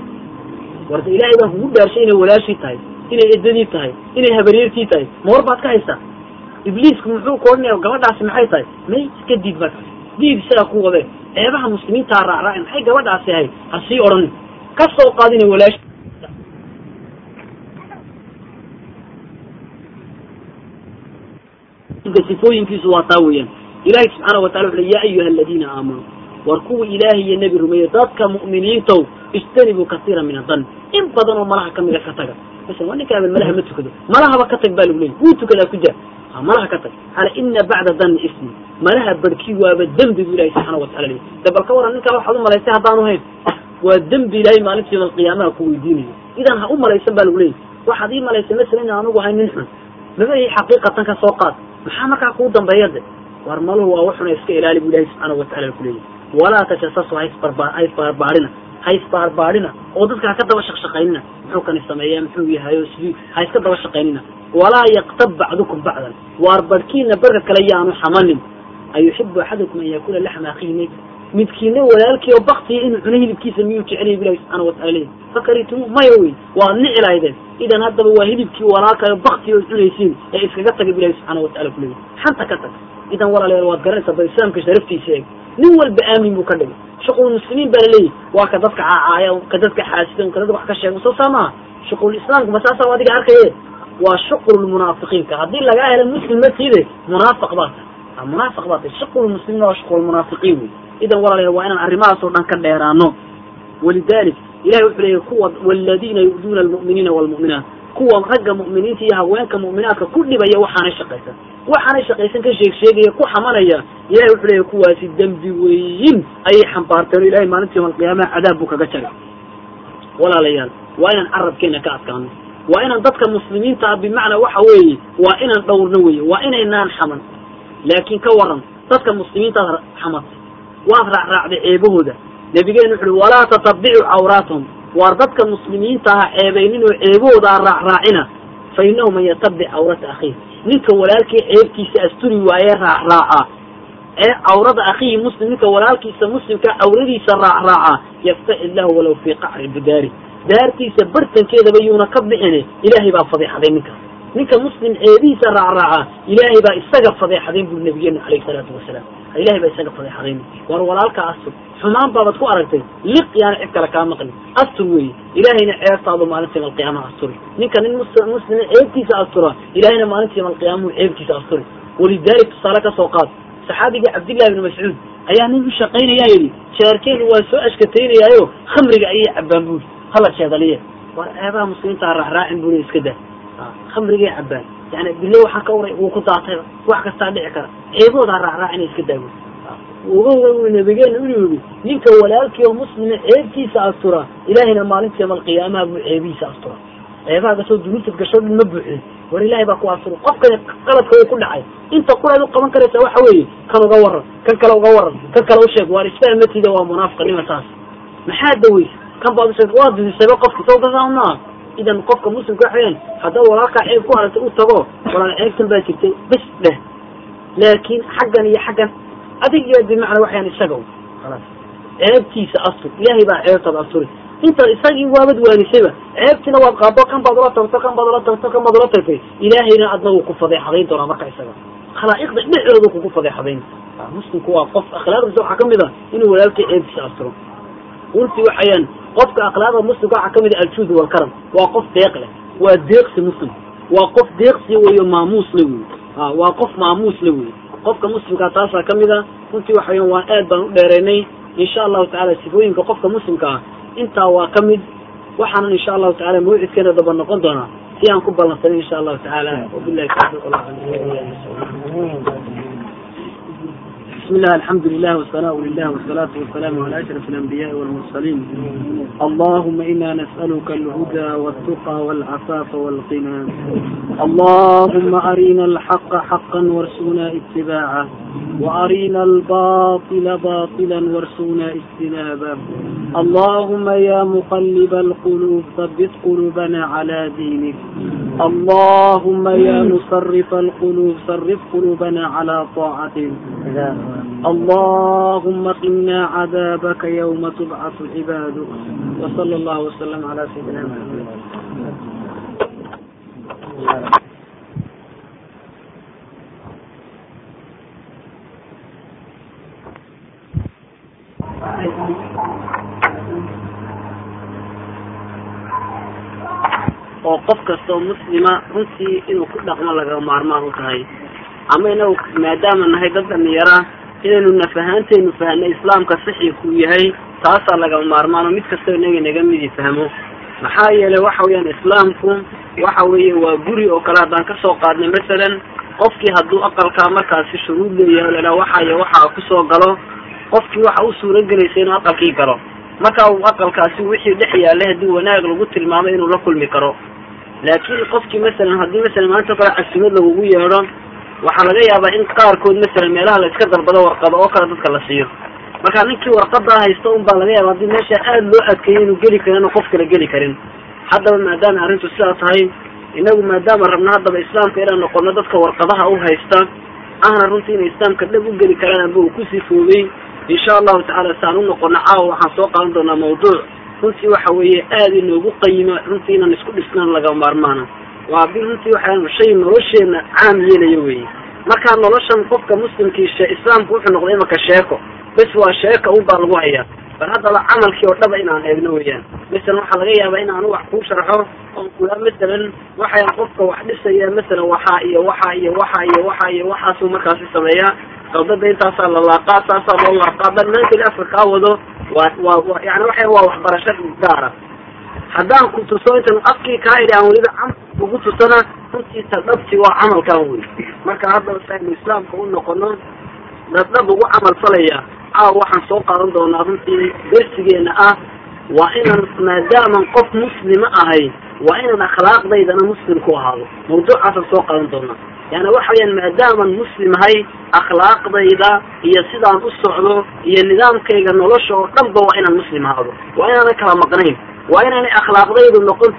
warta ilaahay baan kugu dhaarshay inay walaashii tahay inay eddadii tahay inay habaryartii tahay ma war baad ka haysaa ibliisku muxuu ku odhanaya gabadhaasi maxay tahay may iska diid marka diid isagaa ku wadee ceebaha muslimiinta ha raacraacin maxay gabadhaasi ahayd ha sii odhanin. Ka soo qaad inay walaashi sifooyinkiisu waa taa weeyaan. Ilahay subxaana watala wuxu ya ayuha aladiina aamanuu war kuwa ilaahay iyo nebi rumeeye dadka mu'miniintow ijtanibuu kasiira min adan in badan oo malaha kamida ka taga. Masalan waa ninkaaba malaha ma tukado. Malahaba ka tag baa lagu leeyay wuu tukadaa ku jira malaha ka tag ala ina bacda danni ismi. Malaha barhkii waaba dembi bu ilahay subxaana watala leeyay de ka waran ninkaa waxaad u malaysay haddaanu hayn. Waa dembi ilaahay maalinta yawma alqiyaamaha ku weydiinayo. Idan ha u malaysan baa lagu leeyay waxaad ii malaysay masalan in anugu ahay nin xun. Mabay xaqiiqatan ka soo qaad. Maxaa markaa kuu dambeeya de? War maluhu waa waxuna iska ilaali bu ilahi subxaanahu watacala kuleeyahy walaa tajasasu haisbarba haisbaarbaadhina haisbaarbaadhina oo dadka ha ka daba shaqshaqaynina. Muxuu kani sameeyaa muxuu yahay oo sidii ha iska daba shaqaynina walaa yaktab bacdukum bacdan. Waar barhkiina barka kale yaanu xamanin. Ayuxibu axadukum an yakula laxma akhihi mayt midkiina walaalkii oo baktiya inuu cuno hilibkiisa miyuu jecelyahy bilahi subxana watala leeyahy fakaritumu maya wey waad nici lahaydeen idan haddaba waa hilibkii walaalkayo bakti ood cunaysiin ee iskaga tagay bilahi subxaana watacala kuleeyahy xanta ka tag. Idan walaalayaal waad garanaysaa ba islaamka sharaftiisa eeg. Nin walba aamin buu ka dhigay. Shuqul muslimiin baa laleeyahy waa ka dadka caacaaya ka dadka xaasidan ka dadka wax ka sheega soo saa maaha shuqul islaamka ma saasa adiga arkaye waa shuqul munaafiqiinka. Haddii lagaa helo muslim ma tiide munaafiq baa tahay munaafiq baa tahay shuqul muslimiin waa shuqul munaafiqiin wey idan walaalayaal waa inaan arrimahaas oo dhan ka dheeraano. Walidalik ilahay wuxuu leeyahy kuwa waladiina yu'duuna almu'miniina waalmu'minaat kuwa ragga mu'miniinta iyo haweenka mu'minaadka ku dhibaya waxaanay shaqaysan. Waxaanay shaqaysan ka sheeg sheegaya ku xamanaya ilahay wuxuu leeyahy kuwaasi dembi weyin ayay xambaarteen o ilahay maalinta yawma alqiyaamaha cadaab buu kaga jaray walaalayaal waa inaan carabkeena ka adkaano waa inaan dadka muslimiinta ah bimacnaa waxa weeye waa inaan dhowrno weye waa inaynaan xaman. Laakiin ka waran dadka muslimiintaad xamatay waad raacraacday ceebahooda nabigeenu wuxu uhi walaa tatabicu cawraatahum waar dadka muslimiinta aha ceebaynin oo ceebahooda a raacraacina fa innahu man yatabic cawrata akhiih ninka walaalkii ceebtiisa asturi waayee raacraaca. Ee cawrada akhiihi muslim ninka walaalkiisa muslimka cawradiisa raacraaca yaftacid lahu walow fii qacri bidaari daartiisa bartankeedaba yuuna ka bixine ilaahay baa fadeexaday ninkaas ninka muslim ceebihiisa raacraaca ilaahay baa isaga fadeexadayn buri nabigeenu calayhi salaatu wasalaam. Ilahay baa isaga fadeexadayn war walaalka astur xumaan baabaad ku aragtay liq yaana cid kale kaa maqli astur weeye ilaahayna ceebtaadu maalintii malqiyaamaha asturi. Ninka nin muslima ceebtiisa astura ilahayna maalintii malqiyaamuhu ceebtiisa asturi. Walidaalik tusaale ka soo qaad saxaabigii cabdillahi bni mascuud ayaa nin u shaqaynayaa yidhi jeerkeenu waa soo ashkataynayaayo khamriga ayay cabbaan buuri hala jeedaliye war ceebaha muslimiinta raacraacin buri iska daa khamrigay cabbaan yani bilo waxaa ka waray wuu ku daatayba wax kastaa dhici kara ceebahooda ha raacraacina iska daago uga nabigeena inu yidhi ninka walaalkii oo muslima ceebtiisa astura ilaahayna maalintii malqiyaamaha buu ceebihiisa astura ceebaha gasoo dunuubtad gasho dhan ma buuxin war ilaahay baa ku astura qofkan qaladka uu ku dhacay inta quraad u qaban karaysa waxa weeye kan uga waran kan kale uga waran kan kale u sheeg waar isfahmatiida waa munaafiqnima taas maxaa daweysa kan baad waa didisayba qofka soo gasaa maaha idan qofka muslimka waxa weyaan haddaa walaalkaa ceeb ku aragtay u tago walaal ceebtan baa jirtay bes dheh. Laakiin xaggan iyo xaggan adig iyo bimacnaa waxayaan isaga khalaas ceebtiisa astur ilaahay baa ceebtaada asturi inta isagii waabad waanisayba ceebtiina waad qaado kan baad ula tagto kan baad ula tagto kan baad ula tagtay ilaahayna adna wuu ku fadeexadayn doonaa marka isaga. Khalaa'iqda dhexdooda kugu fadeexadayn. Muslimku waa qof akhlaaqdiisa waxaa ka mid a inuu walaalkii ceebtiisa asturo. Runtii waxayaan qofka akhlaaqda muslimka waxaa ka mid a aljuud walkaram. Waa qof deeq leh waa deeqsi muslim. Waa qof deeqsi weyo maamuus le wey waa qof maamuus le wey qofka muslimkaa taasaa ka mid a runtii waxayan waan aad baan u dheeraynay. Insha allahu tacala sifooyinka qofka muslimka ah intaa waa ka mid. Waxaanan insha allahu tacala mawcidkeena daba noqon doonaa. Si aan ku ballansanay insha allahu tacaala wabilahi tawfiiq بسم الله الحمد لله والثناء لله والصلاة والسلام على أشرف الأنبياء والمرسلين اللهم إنا نسألك الهدى والتقى والعفاف والغنى اللهم أرنا الحق حقا وارسونا اتباعه وأرنا الباطل باطلا وارسونا اجتنابه اللهم يا مقلب القلوب ثبت قلوبنا على دينك اللهم يا مصرف القلوب صرف قلوبنا على طاعتك اللهم قنا عذابك يوم تبعث عبادك وصلى الله وسلم على سيدنا محمد oo qof kastoo muslima runtii inuu ku dhaqmo laga maarmaan u tahay ama inagu maadaama nahay dad dhalinyara inaynu nafahaantaynu fahnay islaamka saxiixuu yahay taasaa laga maarmaano. Mid kastoo inaga naga midi fahmo maxaa yeelay waxa weeyaan islaamku waxa weeye waa guri oo kale haddaan ka soo qaadnay masalan qofkii hadduu aqalkaa markaasi shuruud leeyahay ladhaa waxa iyo waxa ku soo galo qofkii waxa u suura gelaysa inuu aqalkii galo. Marka uu aqalkaasi wixii dhex yaallay haddii wanaag lagu tilmaamay inuu la kulmi karo. Laakiin qofkii masalan haddii masalan maanta kale casuumad lagugu yeedho waxaa laga yaabaa in qaarkood masalan meelaha la iska dalbado warqado oo kale dadka la siiyo. Marka ninkii warqadaa haysta un baa laga yaaba haddii meesha aada loo adkeeyo inuu geli karin oo qof kale geli karin. Haddaba maadaama arrintu sidaa tahay inagu maadaama rabna haddaba islaamka inaan noqono dadka warqadaha u haysta ahna runtii inay islaamka dhab u geli karaan amba uu ku sifoobay insha allahu tacala si aan u noqono caawa waxaan soo qaadan doonaa mawduuc. Runtii waxa weeye aada inoogu qayima runtii inaan isku dhisnaan laga maarmaana waa bil runtii waxaa shay nolosheena caam yeelaya weye markaa noloshan qofka muslimkii she islaamku wuxuu noqday imaka sheeko. Bes waa sheeka un lagu hayaa. Bal haddaba camalkii oo dhaba inaan eegno weeyaan. Masalan waxaa laga yaabaa in aanu wax kuu sharxo oon kuyaa masalan waxaan qofka wax dhisaya masalan waxaa iyo waxaa iyo waxaa iyo waxaa iyo waxaasuu markaasi sameeyaa. Qaldada intaasaa la laaqaa saasaa loo laaqaa. Dhammaanteed afka kaa wado waa waa yani waxa waa waxbarasho gaara. Haddaan ku tuso intan afkii kaa idhi aan weliba ugu tusana runtiisa dhabti waa camalkan wey marka haddaba si aynu islaamka u noqono dad dhab ugu camal falaya caaw waxaan soo qaadan doonaa runtii dersigeena ah waa inaan maadaaman qof muslima ahay waa inaan akhlaaqdaydana muslim ku ahaado. Mawduucaasaan soo qadan doonaa. Yani waxa weyaan maadaaman muslim ahay akhlaaqdayda iyo sidaan u socdo iyo nidaamkayga nolosha oo dhanba waa inaan muslim ahaado. Waa inaanan kala maqnayn waa inaanay akhlaaqdaydu noqon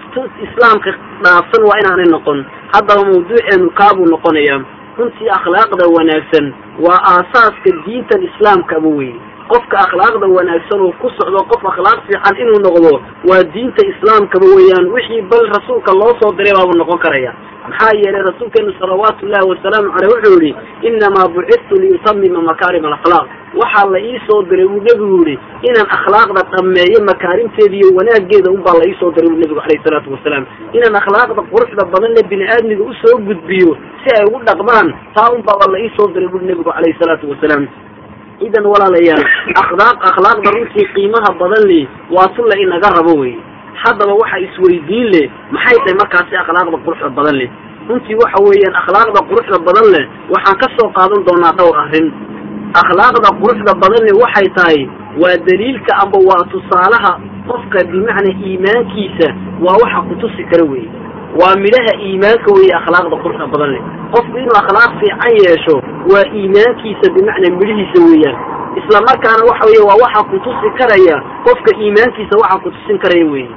islaamka dhaafsan waa inaanay noqon. Haddaba mawduuceenu kaabuu noqonayaa runtii akhlaaqda wanaagsan waa aasaaska diintan islaamkaba weye qofka akhlaaqda wanaagsan oo ku socdo qof akhlaaq fiican inuu noqdo waa diinta islaamkaba weeyaan wixii bal rasuulka loo soo diray baabuu noqon karaya maxaa yeelay rasuulkeenu salawaatu ullahi wasalaamu caleyh wuxuu yihi innamaa bucidtu liyutamima makaarim alakhlaaq waxaa la ii soo diray buu nebigu yihi inaan akhlaaqda dhammeeyo makaarimteeda iyo wanaageeda unbaa la iisoo diray buu nebigu alayhi salaatu wasalaam. Inaan akhlaaqda quruxda badanle bini aadmiga u soo gudbiyo si ay ugu dhaqmaan taa unbaaba la iisoo diray bui nebigu calayhi salaatu wasalaam. Idan walaalayaal akhlaaq akhlaaqda runtii qiimaha badan le waa tu la inaga rabo wey haddaba waxa isweydiin leh maxay tahay markaasi akhlaaqda quruxda badan leh? Runtii waxa weeyaan akhlaaqda quruxda badan leh waxaan ka soo qaadan doonaa dhowr arrin. Akhlaaqda quruxda badan leh waxay tahay waa daliilka amba waa tusaalaha qofka bimacnaa iimaankiisa waa waxa kutusi kara weye waa midhaha iimaanka weeye akhlaaqda quruxda badan leh. Qofku inuu akhlaaq fiican yeesho waa iimaankiisa bimacnaa midhihiisa weeyaan. Isla markaana waxa weye waa waxa kutusi karaya qofka iimaankiisa waxa kutusin karaya weye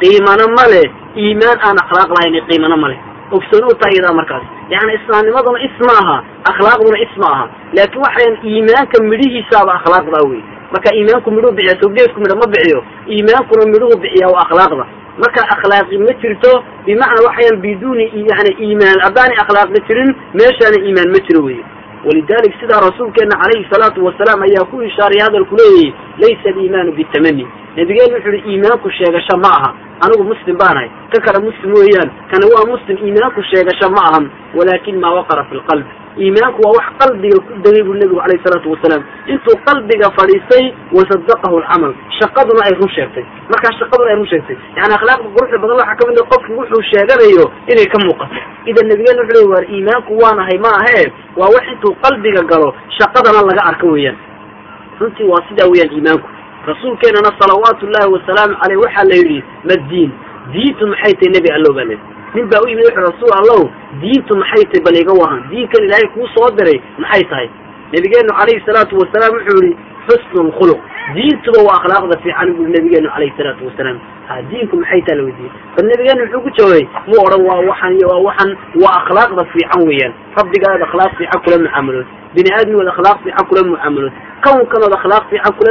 qiimana ma leh. Iimaan aan akhlaaq lahayn qiimana ma leh. Ogsooni u tahay iyadaa markaas. Yani islaamnimaduna is ma aha akhlaaqduna is ma aha. Laakiin waxayan iimaanka midhihiisaaba akhlaaqdaa wey marka iimaanku midhuu bixiya soo geesku midho ma bixiyo. Iimaankuna midhuhu bixiya waa akhlaaqda. Marka akhlaaqi ma jirto bimacnaa waxayan biduuni yani iimaan haddaanay akhlaaqi jirin meeshaana iimaan ma jiro wey walidalik sidaa rasuulkeena calayhi salaatu wasalaam ayaa ku ishaaray hadalku leeyahy laysa aliimaanu bitamani nabigeenu wuxu uhi iimaanku sheegasho ma aha anigu muslim baanahay ka kale muslim weeyaan kana waa muslim iimaanku sheegasho ma ahan walaakin maa waqara fi lqalbi iimaanku waa wax qalbiga ku degay buu nebigu calayhi salaatu wasalaam. Intuu qalbiga fadhiistay wasadaqahu alcamal shaqaduna ay run sheegtay. Markaa shaqaduna ay run sheegtay. Yani akhlaaqda quruxda badan waxaa ka mid a qofki wuxuu sheeganayo inay ka muuqato. Idan nabigeenu wuxu ley waar iimaanku waanahay ma ahe. Waa wax intuu qalbiga galo shaqadana laga arko weeyaan. Runtii waa sidaa weeyaan iimaanku. Rasuulkeenana salawaatu ullahi wasalaamu caleyh waxaa la yidhi maddiin diintu maxay tahay nebi allow baa leyi nin baa u yimid wuxu rasuul allow diintu maxay tahay bal iga wahan? Diinkan ilaahay kuu soo diray maxay tahay? Nabigeenu calayhi salaatu wasalaam wuxuu yihi xusnu lkhuluq diintuba waa akhlaaqda fiican bui nabigeenu calayhi salaatu wasalaam. Ha diinku maxay taha la weydiiyey? Bal nabigeenu muxuu ku jawaabay mu odhan waa waxan waa waxan waa akhlaaqda fiican weeyaan. Rabbigaad akhlaaq fiican kula mucaamalood. Bini aadmigood akhlaaq fiican kula mucaamalood. Kawnkanood akhlaaq fiican kula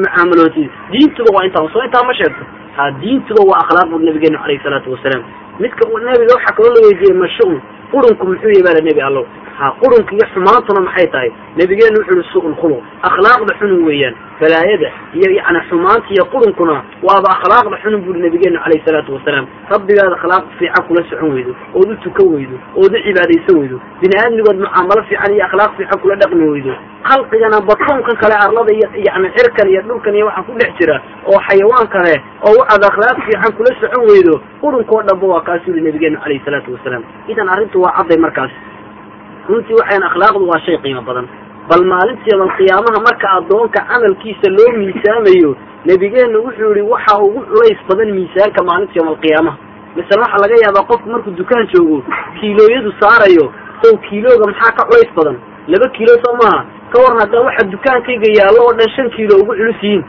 mucaamalootid diintuba waa intaa soo intaa ma sheegto ha diintuba waa akhlaaq bur nabigeenu calayhi salaatu wasalaam. Midka nabiga waxaa kaloo la weydiiyey mashuun qurunku muxuu yahy baa la nebi allow ha qurunka iyo xumaantuna maxay tahay? Nabigeenu wuxu uhi su lkhuluq akhlaaqda xunun weeyaan. Balaayada iyo yani xumaanta iyo qurunkuna waaba akhlaaqda xunun buri nabigeenu calayhi salaatu wasalaam. Rabbigaad akhlaaq fiican kula socon weydo ood u tukan weydo ood u cibaadaysan weydo. Bini aadmigood mucaamalo fiican iyo akhlaaq fiican kula dhaqmi weydo. Khalqigana batonkan kale arlada iyo yani cirkan iyo dhulkan iyo waxaa ku dhex jira oo xayawaan kale oo waxaad akhlaaq fiican kula socon weydo qurunkoo dhanba waa kaas yuri nabigeenu calayhi salaatu wasalaam. Idan arrintu waa cadday markaas runtii waxayan akhlaaqdu waa shay qiimo badan. Bal maalintii bal qiyaamaha marka addoonka camalkiisa loo miisaamayo nebigeenu wuxuu yihi waxa ugu culays badan miisaanka maalinta yowma alqiyaamaha masale waxaa laga yaabaa qofku markuu dukaan joogo kiilooyadu saarayo sow kiilooga maxaa ka culays badan? Laba kiilo soo maaha. Ka waran haddaa waxa dukaankayga yaallo oo dhan shan kiilo ugu culus yihiin.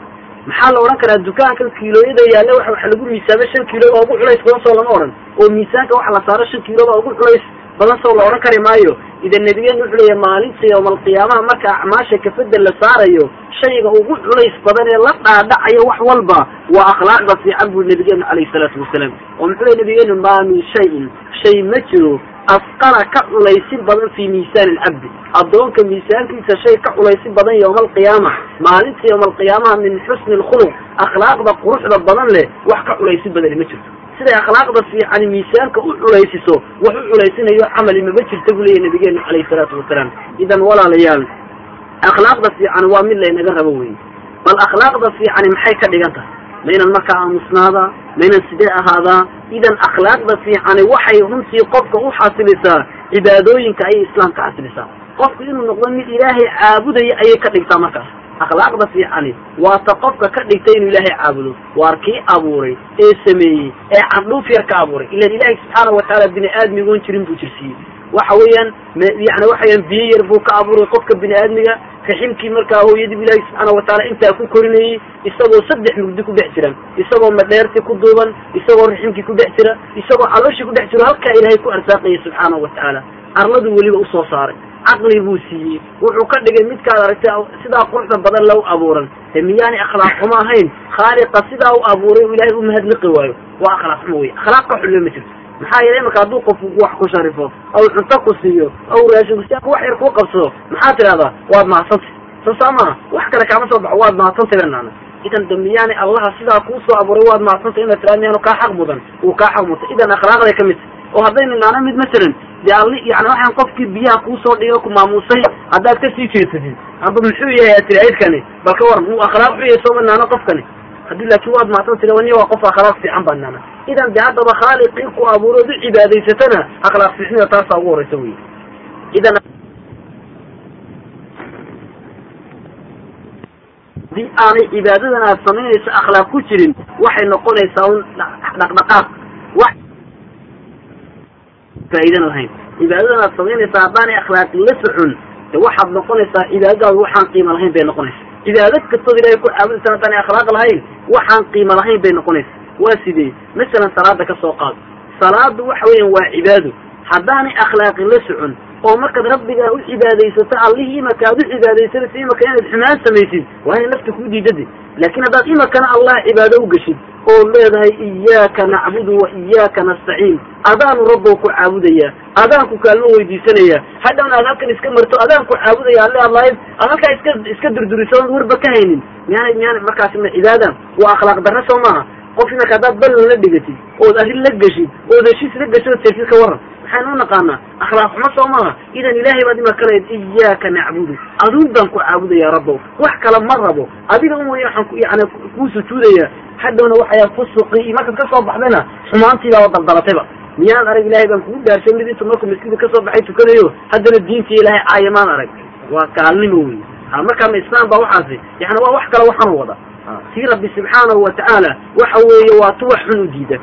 Maxaa la odhan karaa dukaankan kiilooyada yaalla waxa lagu miisaamay shan kiilo baa ugu culays badan soo lama odhan. Oo miisaanka waxa la saaro shan kiilo baa ugu culays badan soo la odhan kari maayo. Idan nabigeenu wuxuu leeyahy maalinta yowmalqiyaamaha marka acmaasha kafada la saarayo shayga ugu culays badan ee la dhaadhacayo wax walba waa akhlaaqda fiican buri nabigeenu calayhi salaatu wasalaam. Oo muxuu ley nabigeenu maa min shayin. Shay ma jiro. Asqala ka culaysin badan fii miisaani alcabdi addoonka miisaankiisa shay ka culaysin badan yowma alqiyaama maalinta yowma alqiyaamaha min xusni alkhuluq akhlaaqda quruxda badan leh wax ka culaysin badani ma jirto siday akhlaaqda fiicani miisaanka u culaysiso wax u culaysinayo camali mama jirta buu leeyahy nabigeenu calayhi salaatu wasalaam idan walaalayaal akhlaaqda fiican waa mid laynaga rabo wey bal akhlaaqda fiicani maxay ka dhigan tahay ma ynan markaa aamusnaadaa ma ynan sidee ahaadaa? Idan akhlaaqda fiicani waxay runtii qofka u xasilisaa cibaadooyinka ayay islaamka xasilisaa qofku inuu noqdo mid ilaahay caabudaya ayay ka dhigtaa markaas akhlaaqda fiicani waa ta qofka ka dhigtay inuu ilaahay caabudo. Waar kii abuuray ee sameeyey ee candhuuf yar ka abuuray. Ilan ilaahay subxaana watacaala bini aadmigoon jirin buu jirsiiyey. Waxa weeyaan yani waxa weyaan biyo yar buu ka abuuray qofka bini aadmiga raximkii markaa hooyadii ilaahi subxaana watacaala intaa ku korinayey. Isagoo saddex mugdi ku dhex jira isagoo madheerti ku duuban. Isagoo raximkii ku dhex jira. Isagoo calooshii ku dhex jiro halkaa ilaahay ku arsaaqaya subxaana watacaala arladu weliba u soo saaray caqli buu siiyey. Wuxuu ka dhigay midkaad aragtay sidaa quruxda badan lagu abuuran. De miyaanay akhlaaq xumo ahayn. Khaaliqa sidaa u abuuray u ilaahay u mahadliqi waayo. Waa akhlaaq xumo wey akhlaaq ka ma jirto. Maxaa yeelay imarka hadduu qofku wax ku sharifo aw cunto ku siiyo aw raashin si wax yar kuu qabsado maxaa tidhahdaa waad mahadsantay soo maaha wax kale kaama soo baxo waad mahadsantay banaana idan da miyaanay allaha sidaa kuu soo abuuray waad mahadsantay inaad tiraa miyaanu kaa xaq mudan. Uu kaa xaq mutay idan akhlaaqday ka mid tahy oo haddaynu naana mid masalan dee alli yani waxaan qofkii biyaha kuusoo dhigo ku maamuusay haddaad ka sii jeedsatid amba muxuu yahay tiri aydkani bal ka waran akhlaaq xuyay sooma naano qofkani. Haddii laakiin waad mahadsan tiri wani waa qof akhlaaq fiican baa naana idan de haddaba khaaliqii ku abuurood u cibaadaysatana akhlaaq fiicnida taasaa ugu horeysa wey idan haddii aanay cibaadadan aad samaynayso akhlaaq ku jirin waxay noqonaysaa un dhaqdhaqaaq faa'iidan lahayn. Cibaadadan aad samaynaysaa haddaanay akhlaaqi la socon de waxaad noqonaysaa cibaadadaadu waxaan qiimo lahayn bay noqonaysaa. Cibaado kastood ilahay ku caabudaysa haddaanay akhlaaq lahayn waxaan qiimo lahayn bay noqonaysaa. Waa sidee? Masalan salaada ka soo qaado salaadu waxa weeyaan waa cibaado. Haddaanay akhlaaqi la socon oo markaad rabbigaa u cibaadaysato allihii imaka aad u cibaadaysanaysa imaka inaad xumaan samaysid waa inay nafta kuu diidade laakiin haddaad imakana allah cibaado u geshid oo leedahay iyaaka nacbudu wa iyaaka nastaciin. Adaanu rabbow ku caabudayaa adaanku kaalmo weydiisanayaa hadhowna aad halkan iska marto adaan ku caabudaya alle adlahayd aad halkaa iska iska durduriso oon warba ka haynin. Miyaana miyaana markaasi ma cibaada waa akhlaaq darre soo maaha. Qof imaka haddaad ballan la dhigatid ood arrin la geshid ood heshiis la geshid ood seegtid ka waran maxaynu u naqaanaa akhlaaq xumo soo idan ilaahay baad imaka leed iyaaka nacbudu. Aduun baan ku caabudaya rabbow wax kale ma rabo. Adiga un wey waxaan yani kuu sujuudaya hadhowna waxayaa fusuqi markaad ka soo baxdayna xumaantiibaaba daldalatayba miyaad arag ilaahay baan kugu dhaarshay mid intu markuu maskida ka soo baxay tukanayo haddana diintii ilaahay caaya maan arag. Waa gaalnimo wey ha markaama islaam baa waxaasi. Yani waa wax kale waxaanu wada. Sii rabbi subxaanahu watacaala waxa weeye waa tu wax xun u diida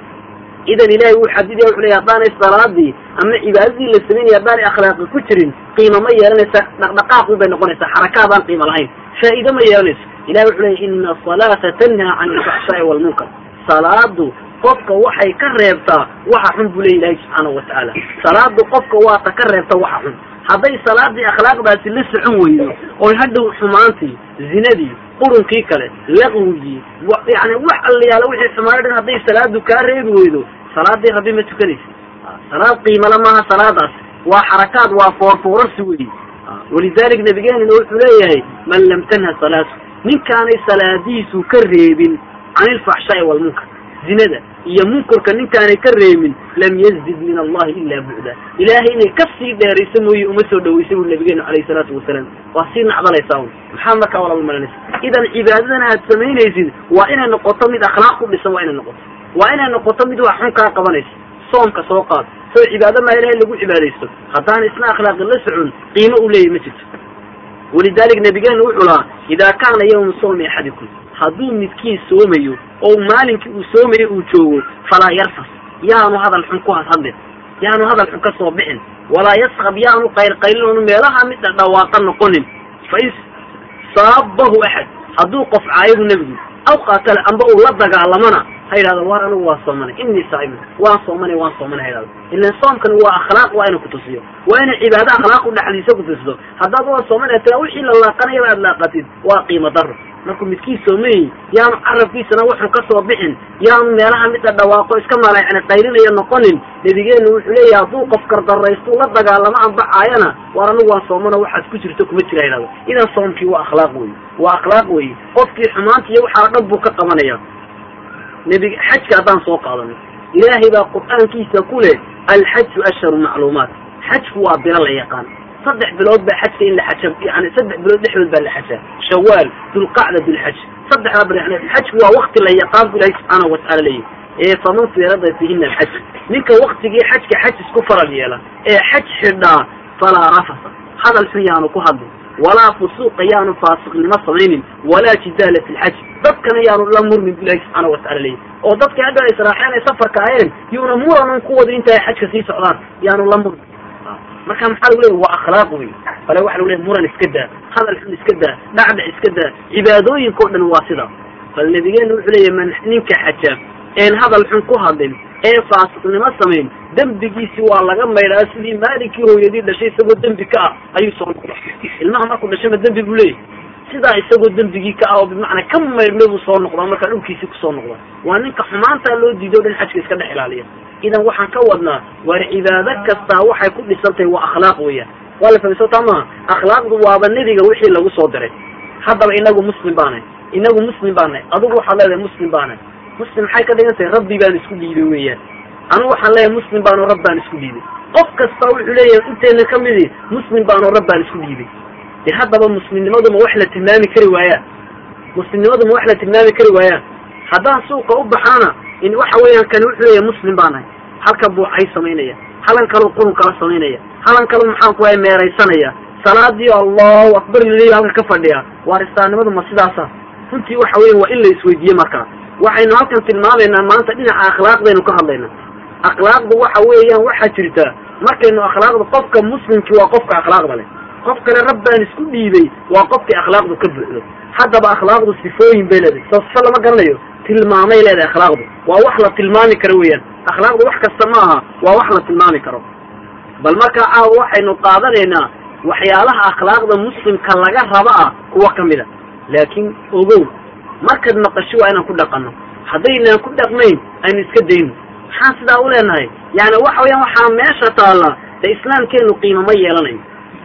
idan ilahay wuu xadidaya wuxu leey haddaanay salaadii ama cibaadadii la samaynaya haddaanay akhlaaqi ku jirin qiimo ma yeelanaysa dhaqdhaqaaq un bay noqonaysaa xarakaadaan qiimo lahayn. Faa'iide ma yeelanayso. Ilahi wuxu leeyay ina asalaata tanhaa can ilfaxshaa'i waalmunkar salaadu qofka waxay ka reebtaa waxa xun buu ley ilahi subxaanahu watacaala salaadu qofka waata ka reebta waxa xun hadday salaadii akhlaaqdaasi la socon weydo oy hadhow xumaantii zinadii qurunkii kale laqwigii yani wax allayaala wixii xumaano dhan hadday salaadu kaa reebi weydo salaadii rabbi ma tukanaysa salaad qiimale maaha salaadaas waa xarakaad waa foorfoorarsi wey walidalik nabigeenina wuxuu leeyahay man lam tanha salaatu ninkaanay salaadiisu ka reebin can ilfaxshaai waalmunkar zinada iyo munkarka ninkaanay ka reebin lam yazdid min allahi ila bucda ilaahay inay ka sii dheerayso mooye uma soo dhawaysay buu nabigeenu calayhi salaatu wasalaam waa sii nacdalaysaa un maxaa markaa walaba malanaysa? Idan cibaadadan aad samaynaysid waa inay noqoto mid akhlaaq ku dhisan waa inay noqoto. Waa inay noqoto mid wax xun kaa qabanaysa. Soomka soo qaad soo cibaado maa ilahay lagu cibaadaysto. Haddaan isna akhlaaqi la socon qiimo u leeyahy ma jirto. Walidalik nabigeenu wuxuu lahaa idaa kaana yawmu sawmi axadikum hadduu midkiin soomayo oo maalinkii uu soomayo uu joogo falaa yarfas. Yaanu hadal xun ku hadhadlin yaanu hadal xun ka soo bixin. Walaa yaskab yaanu qayrqaylinoonu meelaha mid dhawaaqa noqonin. Fa in saabahu axad hadduu qof caayadu nebigu aw qaatala amba uu la dagaalamana? Ha yidhahdo war anigu waa soomanay inii saa'imun waan soomanay waan soomanay ha yidhahdo. Ilan soomkani waa akhlaaq waa ina kutusiyo waa ina cibaado akhlaaq u dhexdiisa kutusido haddaad waa soomanay tira wixii la laaqanayaba aad laaqatid waa qiimo daro markuu midkii soomayey yaanu carabkiisana wuxuu ka soo bixin. Yaanu meelaha midda dhawaaqo iska mala yani qayrinayo noqonin. Nabigeenu wuxuu leeyahay hadduu qof kardaraystu la dagaalamo anbacaayana war anigu waan soomano waxaad ku jirto kuma jira yidhahdo idan soomkii waa akhlaaq wey waa akhlaaq wey qofkii xumaanta iyo waxaa dhan buu ka qabanaya. Nebi xajka haddaan soo qaadano ilaahay baa qur'aankiisa ku leh alxaju ashharu macluumaat. Xajku waa bilo la yaqaan saddex bilood baa xajka in la xaja yani saddex bilood dhexdood baa la xajaa shawaal dulqacda dulxaj saddexdaa bil yani xajku waa wakti la yaqaan bu ilahi subxaanahu watacaala leeyahy ee faman firada fihina alxaj ninka waktigii xajka xaj isku faral yeela ee xaj xidhaa falaa rafasa. Hadal xun yaanu ku hadlin walaa fusuuqa yaanu faasiqnimo samaynin. Walaa jidaala fi lxaj dadkana yaanu la murmin bu ilahi subxaana watacala leeyahy oo dadkii hadda israaxeen ay safarka aheen yuuna muranun ku wada inta ay xajka sii socdaan yaanu la murmin marka maxaa lagu leeyahy waa akhlaaq wey bale waxa lagu leeyahy muran iska daa hadal xun iska daa dhacdhac iska daa cibaadooyinka o dhan waa sidaa bal nabigeena wuxuu leeyahy man ninka xaja een hadal xun ku hadlin ee faasiqnimo samayn dembigiisi waa laga maydhaa sidii maalinkii hooyadii dhashay isagoo dembi ka ah ayuu soo noqda ilmaha markuu dhashayma dembi buu leeyahy sidaa isagoo dembigii ka ah oo bimacnaa ka maydhmay buu soo noqdaa markaa dhulkiisii ku soo noqda waa ninka xumaantaa loo diiday o dhan xajka iska dhex ilaaliya idan waxaan ka wadnaa waar cibaado kastaa waxay ku dhisantahay waa akhlaaq weeyaan waa la fahmay sootaa maha akhlaaqdu waaba nebiga wixii lagu soo diray. Haddaba inagu muslim baanahay inagu muslim baanahay adugu waxaad leedahay muslim baanahay muslim maxay ka dhigan tahay rabbi baan isku dhiibay weeyaan anugu waxaan leeyahay muslim baanoo rab baan isku dhiibay qof kasta wuxuu leeyahay inteena ka midi muslim baanoo rab baan isku dhiibay de haddaba muslimnimadu ma wax la tilmaami kari waayaan muslimnimadu ma wax la tilmaami kari waayaan haddaan suuqa u baxaana in waxa weeyaan kani wuxuu leeyahay muslim baanahay halka buucay samaynaya halan kaloo qurun kala samaynaya halan kalo maxaan ku waaya meeraysanaya. Salaadii allahu akbar laleeya halka ka fadhiya. Waaristaannimadu ma sidaasa. Runtii waxa weyan waa in la isweydiiye markaa waxaynu halkan tilmaamaynaa maanta dhinaca akhlaaqdaynu ka hadlaynaa. Akhlaaqdu waxa weeyaan waxaa jirta. Markaynu akhlaaqda qofka muslimkii waa qofka akhlaaqda leh. Qof kale rab baan isku dhiibay waa qofkii akhlaaqdu ka buuxdo. Haddaba akhlaaqdu sifooyin bay leedahay. Soo sifo lama garanayo tilmaamay leedahay akhlaaqdu. Waa wax la tilmaami karo weeyaan. Akhlaaqdu wax kasta ma aha waa wax la tilmaami karo. Bal markaa caawa waxaynu qaadanaynaa waxyaalaha akhlaaqda muslimka laga raba ah kuwa ka mid a. Laakiin ogow markaad maqasho waa inaan ku dhaqanno. Haddaynaan ku dhaqmayn aynu iska dayno. Maxaan sidaa u leenahay? Yani waxa weyaan waxaa meesha taalla de islaamkeenu qiimo ma yeelanayo.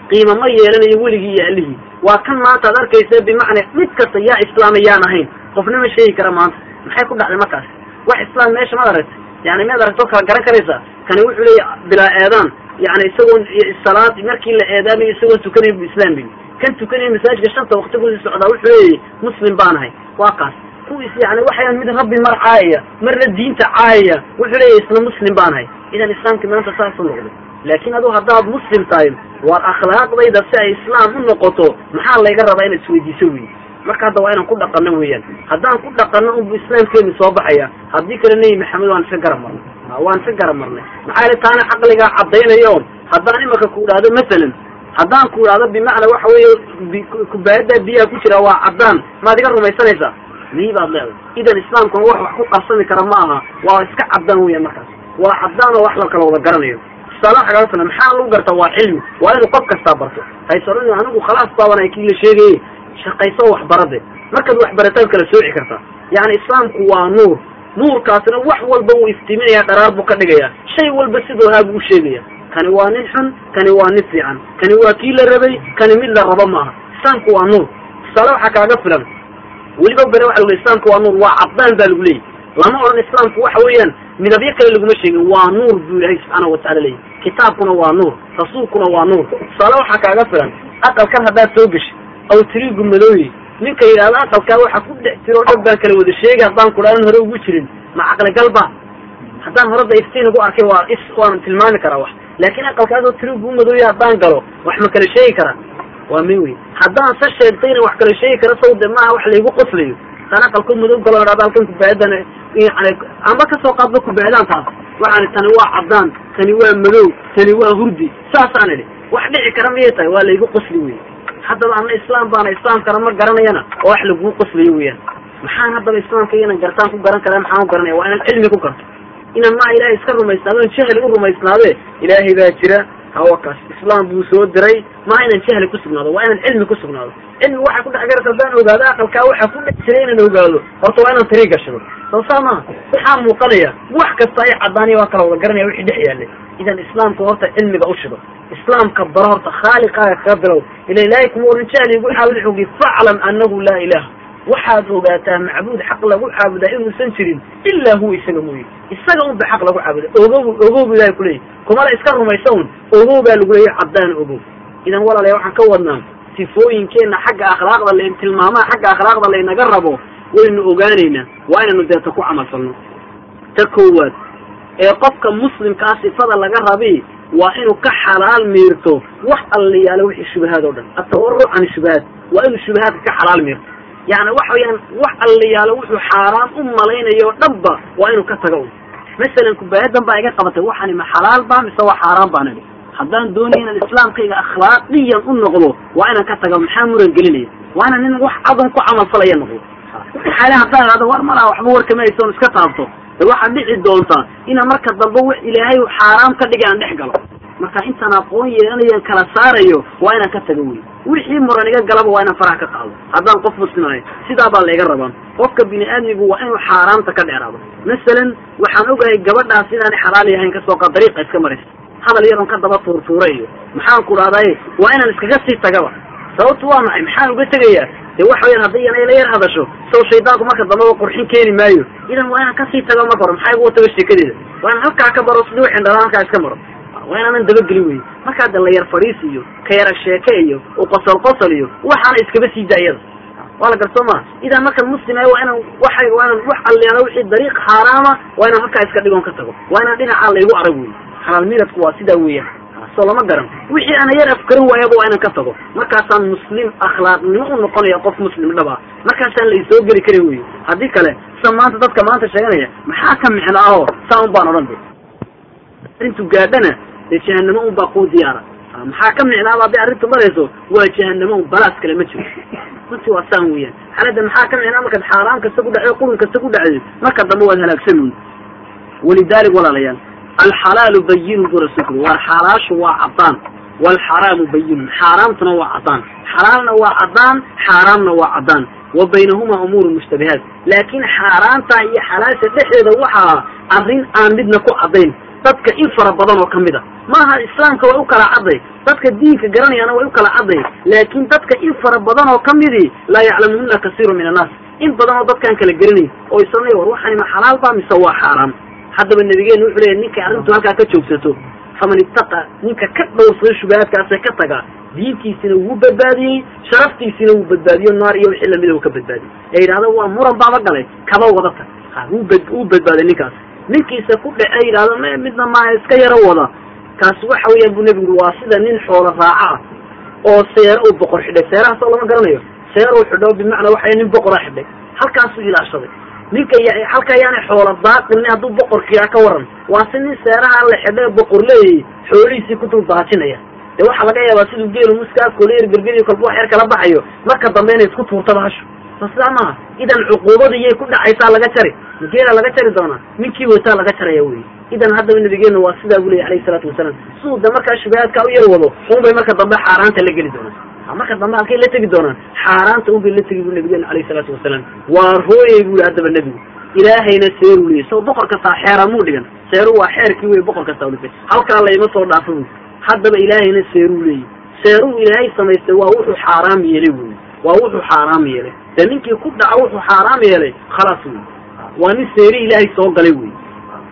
Qiimo ma yeelanayo weligii iyo allihii. Waa kan maanta ad arkaysa bimacnaa mid kasta yaa islaama yaan ahayn. Qofna ma sheegi kara maanta maxay ku dhacday markaas? Wax islaam meesha maad aragta yani miyaad aragtoo kala garan karaysaa kani wuxuu leeya bilaa eedaan. Yani isagoon salaad markii la eedaamayo isagoon tukanayn bu islaam bi kan tukanaya masaajidka shanta wakti ku sii socdaa wuxuu leeyahy muslim baanahay waa kaas. Kuwiis yani waxayaan mid rabbi mar caayaya marna diinta caayaya wuxuu leeyahy isla muslim baanahay idan islaamkii maanta saasuu noqday laakiin adu haddaad muslim tahay waar akhlaaqdayda si ay islaam u noqoto maxaa layga rabaa inaad isweydiiso wey marka hadda waa inaan ku dhaqanno weeyaan. Haddaan ku dhaqanno unbu islaamkeenu soo baxaya haddii kale nebi maxamed waan iska garab marnay. Waan iska garab marnay. Maxaa yili taana caqligaa caddaynayo haddaan imaka ku idhaahdo masalan haddaan ku idhaahdo bimacnaa waxa weeye kubaayaddaa biyaha ku jira waa caddaan. Maad iga rumaysanaysaa? Mii baad leedahay. Idan islaamkuna wax wax ku qarsami kara ma aha. Waa iska caddaan weeyaan markaas. Waa caddaan oo wax la kala wada garanayo. Filan maxaa lagu gartaa? Waa cilmi. Waa inuu qof kastaa barto. Haysoran anigu khalaas baaban kii la sheegaye shaqayso waxbarade markaad waxbarataad kala sooci kartaa yani islaamku waa nuur. Nuurkaasna wax walba wuu iftiiminaya dharaar buu ka dhigaya shay walba sidoo haa buu usheegaya kani waa nin xun kani waa nin fiican. Kani waa kii la rabay kani mid la rabo maaha. Islaamku waa nuur. Tusaale waxaa kaaga filan. Weliba bere waxa lagu islaamku waa nuur. Waa caddaan baa lagu leeyahy lama odhan islaamku waxa weeyaan midabyo kale laguma sheegin. Waa nuur buu ilaahay subxaana watacala leeyahy kitaabkuna waa nuur. Rasuulkuna waa nuur. Tusaale waxaa kaaga filan. Aqalkan haddaad soo geshi aw tiriigu madooye ninka yidhahdo aqalkaa waxa ku dhex jiro o baan kala wada sheegay haddaan kudhaanan hore ugu jirin ma caqligalba haddaan horada iftiin ugu arkay waa is waan tilmaami karaa wax. Laakiin aqalkaasoo tiriigu u madooye haddaan galo wax ma kala sheegi karaa. Waa min wey haddaan se sheegtayna wax kala sheegi kara sawde maaha wax laygu qoslayo. Haddaan aqalku madow galo hahdo halkan kubaayadan yani amba ka soo qaadba kubaayadaan taas. Waxaan tani waa caddaan tani waa madow tani waa hurdi. Saasaan idhi. Wax dhici kara miyay tahay? Waa laygu qosli wey haddaba ana islaam baana islaamkana ma garanayana oo wax laguu qoslayo weyaan maxaan haddaba islaamka inaan gartaan ku garan kara maxaan ku garanaya waa inaan cilmi ku garto. Inaan maa ilahay iska rumaysnaado on jahli u rumaysnaade ilaahay baa jira. Hawakaas islaam buu soo diray. Maa inaan jahli ku sugnaado? Waa inaan cilmi ku sugnaado. Cilmi waxay ku dhex garata haddaan ogaado aqalkaa waxa ku dhex jiray inaan ogaado. Horta waa inaan tiri gashado soo saa maha maxaa muuqanaya wax kasta ay caddaaniya waa kala wada garanaya wixii dhex yaallay idan islaamka horta cilmiga u shido islaamka baro horta khaaliqaaga kaga bilow ila ilaahay kuma oran jahli igu xaawil xogi faclam annahu laa ilaah waxaad ogaataa macbuud xaq lagu caabudaa inuusan jirin ilaa huwa isaga mooye isaga unba xaq lagu caabuda ogow ogow bu ilahay kuleeyahy kumala iska rumaysa un ogow baa lagu leeyahy caddaan ogow idan walaalaya waxaan ka wadnaa sifooyinkeenna xagga akhlaaqda la tilmaamaha xagga akhlaaqda laynaga rabo waynu ogaanaynaa waa inaynu deeta ku camal falno ta koowaad ee qofka muslimkaa sifada laga rabi waa inuu ka xalaal miirto wax allayaalo wixii shubahaad oo dhan. Atawaruc can shubahaad. Waa inuu shubahaadka ka xalaal miirto. Yani waxa weeyaan wax allayaalo wuxuu xaaraan u malaynayo dhanba waa inuu ka tago. Masalan kubaayadan baa iga qabatay waxani ma xalaal ba mise waa xaaraan baan idhi haddaan doonaya inaan islaamkayga akhlaaqiyan u noqdo waa inaan ka tago maxaa muran gelinaya waa inaan nin wax cadan ku camal falaya noqdo? Xaale haddaan idhahdo war malaa waxba warkama haysoon iska taabto waxaad dhici doontaa inaan marka dambe w ilaahay xaaraam ka dhigay aan dhex galo. Marka intaan aqoon yeelanayan kala saarayo waa inaan ka tago wey wixii muran iga galaba waa inaan faraha ka qaado. Haddaan qof muslimahay sidaa baa layga rabaa. Qofka bini aadmigu waa inuu xaaraamta ka dheeraado. Masalan waxaan ogahay gabadhaas inaanay xalaal yahayn ka soo qa dariiqa iska maraysa hadal yaron ka daba tuurtuura iyo maxaan ku dhahdaye waa inaan iskaga sii tagaba. Sababtu waa maxay? Maxaan uga tegayaa de waxa weyaan hadday yana ila yar hadasho saw shaydaanku marka dambeba qurxin keeni maayo. Idan waa inaan ka sii tago marka hore maxaa igu wataba sheekadeeda? Waa inaan halkaa ka baro sidii wixin dhalaa halkaa iska maro. Waa inaanan dabagelin wey markaa de la yar fadhiis iyo ka yara sheeke iyo u qosol iyo waxaana iskaba sii daayada waa la gartoo maa idan markan muslim waa inaan waxa waa inaan wax alleala wixii dariiq xaaraama waa inaan halkaa iska dhigoon ka tago. Waa inaan dhinacaa laygu arag wey xalaal miradku waa sidaa weeyaan soo lama garan. Wixii ana yar afkarin waayaba waa inaan ka tago. Markaasaan muslim akhlaaqnimo u noqonaya qof muslim dhab ah markaasaan la isoo geli karin wey haddii kale sida maanta dadka maanta sheeganaya maxaa ka micno ahoo saa un baan odhan de arrintu gaadhana dee jahanamo un baa kuu diyaara. Maxaa ka micnaaba hadday arrintu marayso? Waa jahanamo un balaas kale ma jiro. Runtii waa saan weeyaan. Xaalada maxaa ka micnaa markaad xaaraan kasta ku dhacdo qurun kasta ku dhacday marka dambe waad halaagsanuun walidaalik walaalayaal alxalaalu bayinun bu rasuulku war xalaashu waa caddaan waalxaraamu bayinun xaaraamtuna waa caddaan xalaalna waa caddaan xaaraamna waa caddaan wa baynahumaa umuuru mushtabihaat laakiin xaaraanta iyo xalaasha dhexdeeda waxaa arrin aan midna ku caddayn dadka in fara badan oo ka mid a maaha islaamka way u kala cadday dadka diinka garanayana way u kala cadday laakiin dadka in fara badan oo kamidii laa yaclamuhuna kasiiru min annaas in badan oo dadkaan kala geranayn oo isanay war waxani ma xalaal ba mise waa xaaraam haddaba nabigeenu wuxuu leeyahy ninkay arrintu halkaa ka joogsato faman ittaqa ninka ka dhowrsada shubahaadkaasee ka taga diintiisina wuu badbaadiyey sharaftiisina wuu badbaadiyo naar iyo wixii lamida uu ka badbaadiyey. Ee yidhahda waa muran baaba galay kaba wada tag. Ha wuu bad wuu badbaaday ninkaas. Ninkiisa ku dhece yidhahdo m midna maaha iska yaro wada. Kaasi waxa weeyaan bu nebigu waa sida nin xoolo raaca ah oo seero uu boqor xidhay. Seerahaas oo lama garanayo. Seeruu xidho bimacnaa waxa nin boqoraa xidhay. Halkaasuu ilaashaday ninka halka yaanay xoola daaqilni hadduu boqorkiia ka waran. Waa si nin seeraha la xidhay boqor leeyay xoolihiisii ku dul daajinaya dee waxaa laga yaabaa siduu geelu muskaakoola yar gergediyo kolba wax yar kala baxayo marka dambe inay isku tuurtaba hasho so sidaa maaha idan cuquubada iyay ku dhacaysaa laga jari. Mageela laga jari doonaa ninkii wataa laga jaraya wey idan haddaba nabigeena waa sidaa bu leeyay alayhi salaatu wasalaam. Siduu de markaa shubahaadka u yar wado un bay marka dambe xaaraanta la geli doonaan marka dambe halkay la tegi doonaan xaaraanta un bay la tegi bu nabigeena alayhi salaatu wasalaam waa rooyey bu i haddaba nebigu. Ilaahayna seeruu leeyay so boqor kastaa xeera muu dhigan. Seeru waa xeerkii wey boqor kastaa udhigtay halkaa layma soo dhaafo buy haddaba ilaahayna seeruu leeyay seeruu ilaahay samaystay waa wuxuu xaaraam yeelay buy waa wuxuu xaaraam yeelay. Dee ninkii ku dhaca wuxuu xaaraam yeelay. Khalaas wey waa nin seeri ilaahay soo galay wey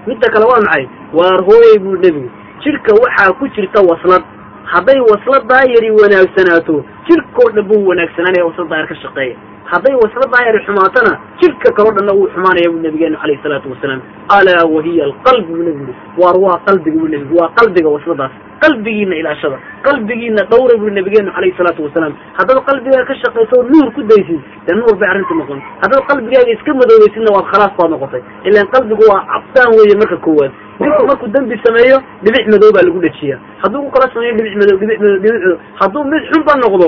midda kale waa maxay? Waar hooyey buu nebigu. Jidhka waxaa ku jirta waslad hadday wasladaa yari wanaagsanaato jidhkao dhan buu wanaagsanaanaya wasladaa yar ka shaqeeya hadday wasladaa yari xumaatana jidhka kaloo dhanna wuu xumaanaya buu nabigeenu calayhi salaatu wasalaam. Alaa wahiya alqalbi buu nebigu yihi waar waa qalbiga buu nebigu waa qalbiga wasladaas. Qalbigiina ilaashada. Qalbigiina dhawra buu nabigeenu calayhi salaatu wasalaam. Haddaad qalbigaaga ka shaqayso nuur ku daysid dee nuur bay arrintu noqon. Haddaad qalbigaaga iska madoobaysidna waad khalaas baad noqotay. Ilaan qalbigu waa cabsaan weeye marka koowaad. Ninku markuu dembi sameeyo dhibic madow baa lagu dhejiyaa hadduu ku kala sameeyo dhibic madow dhibic madow dhibic madow. Hadduu mid xun ba noqdo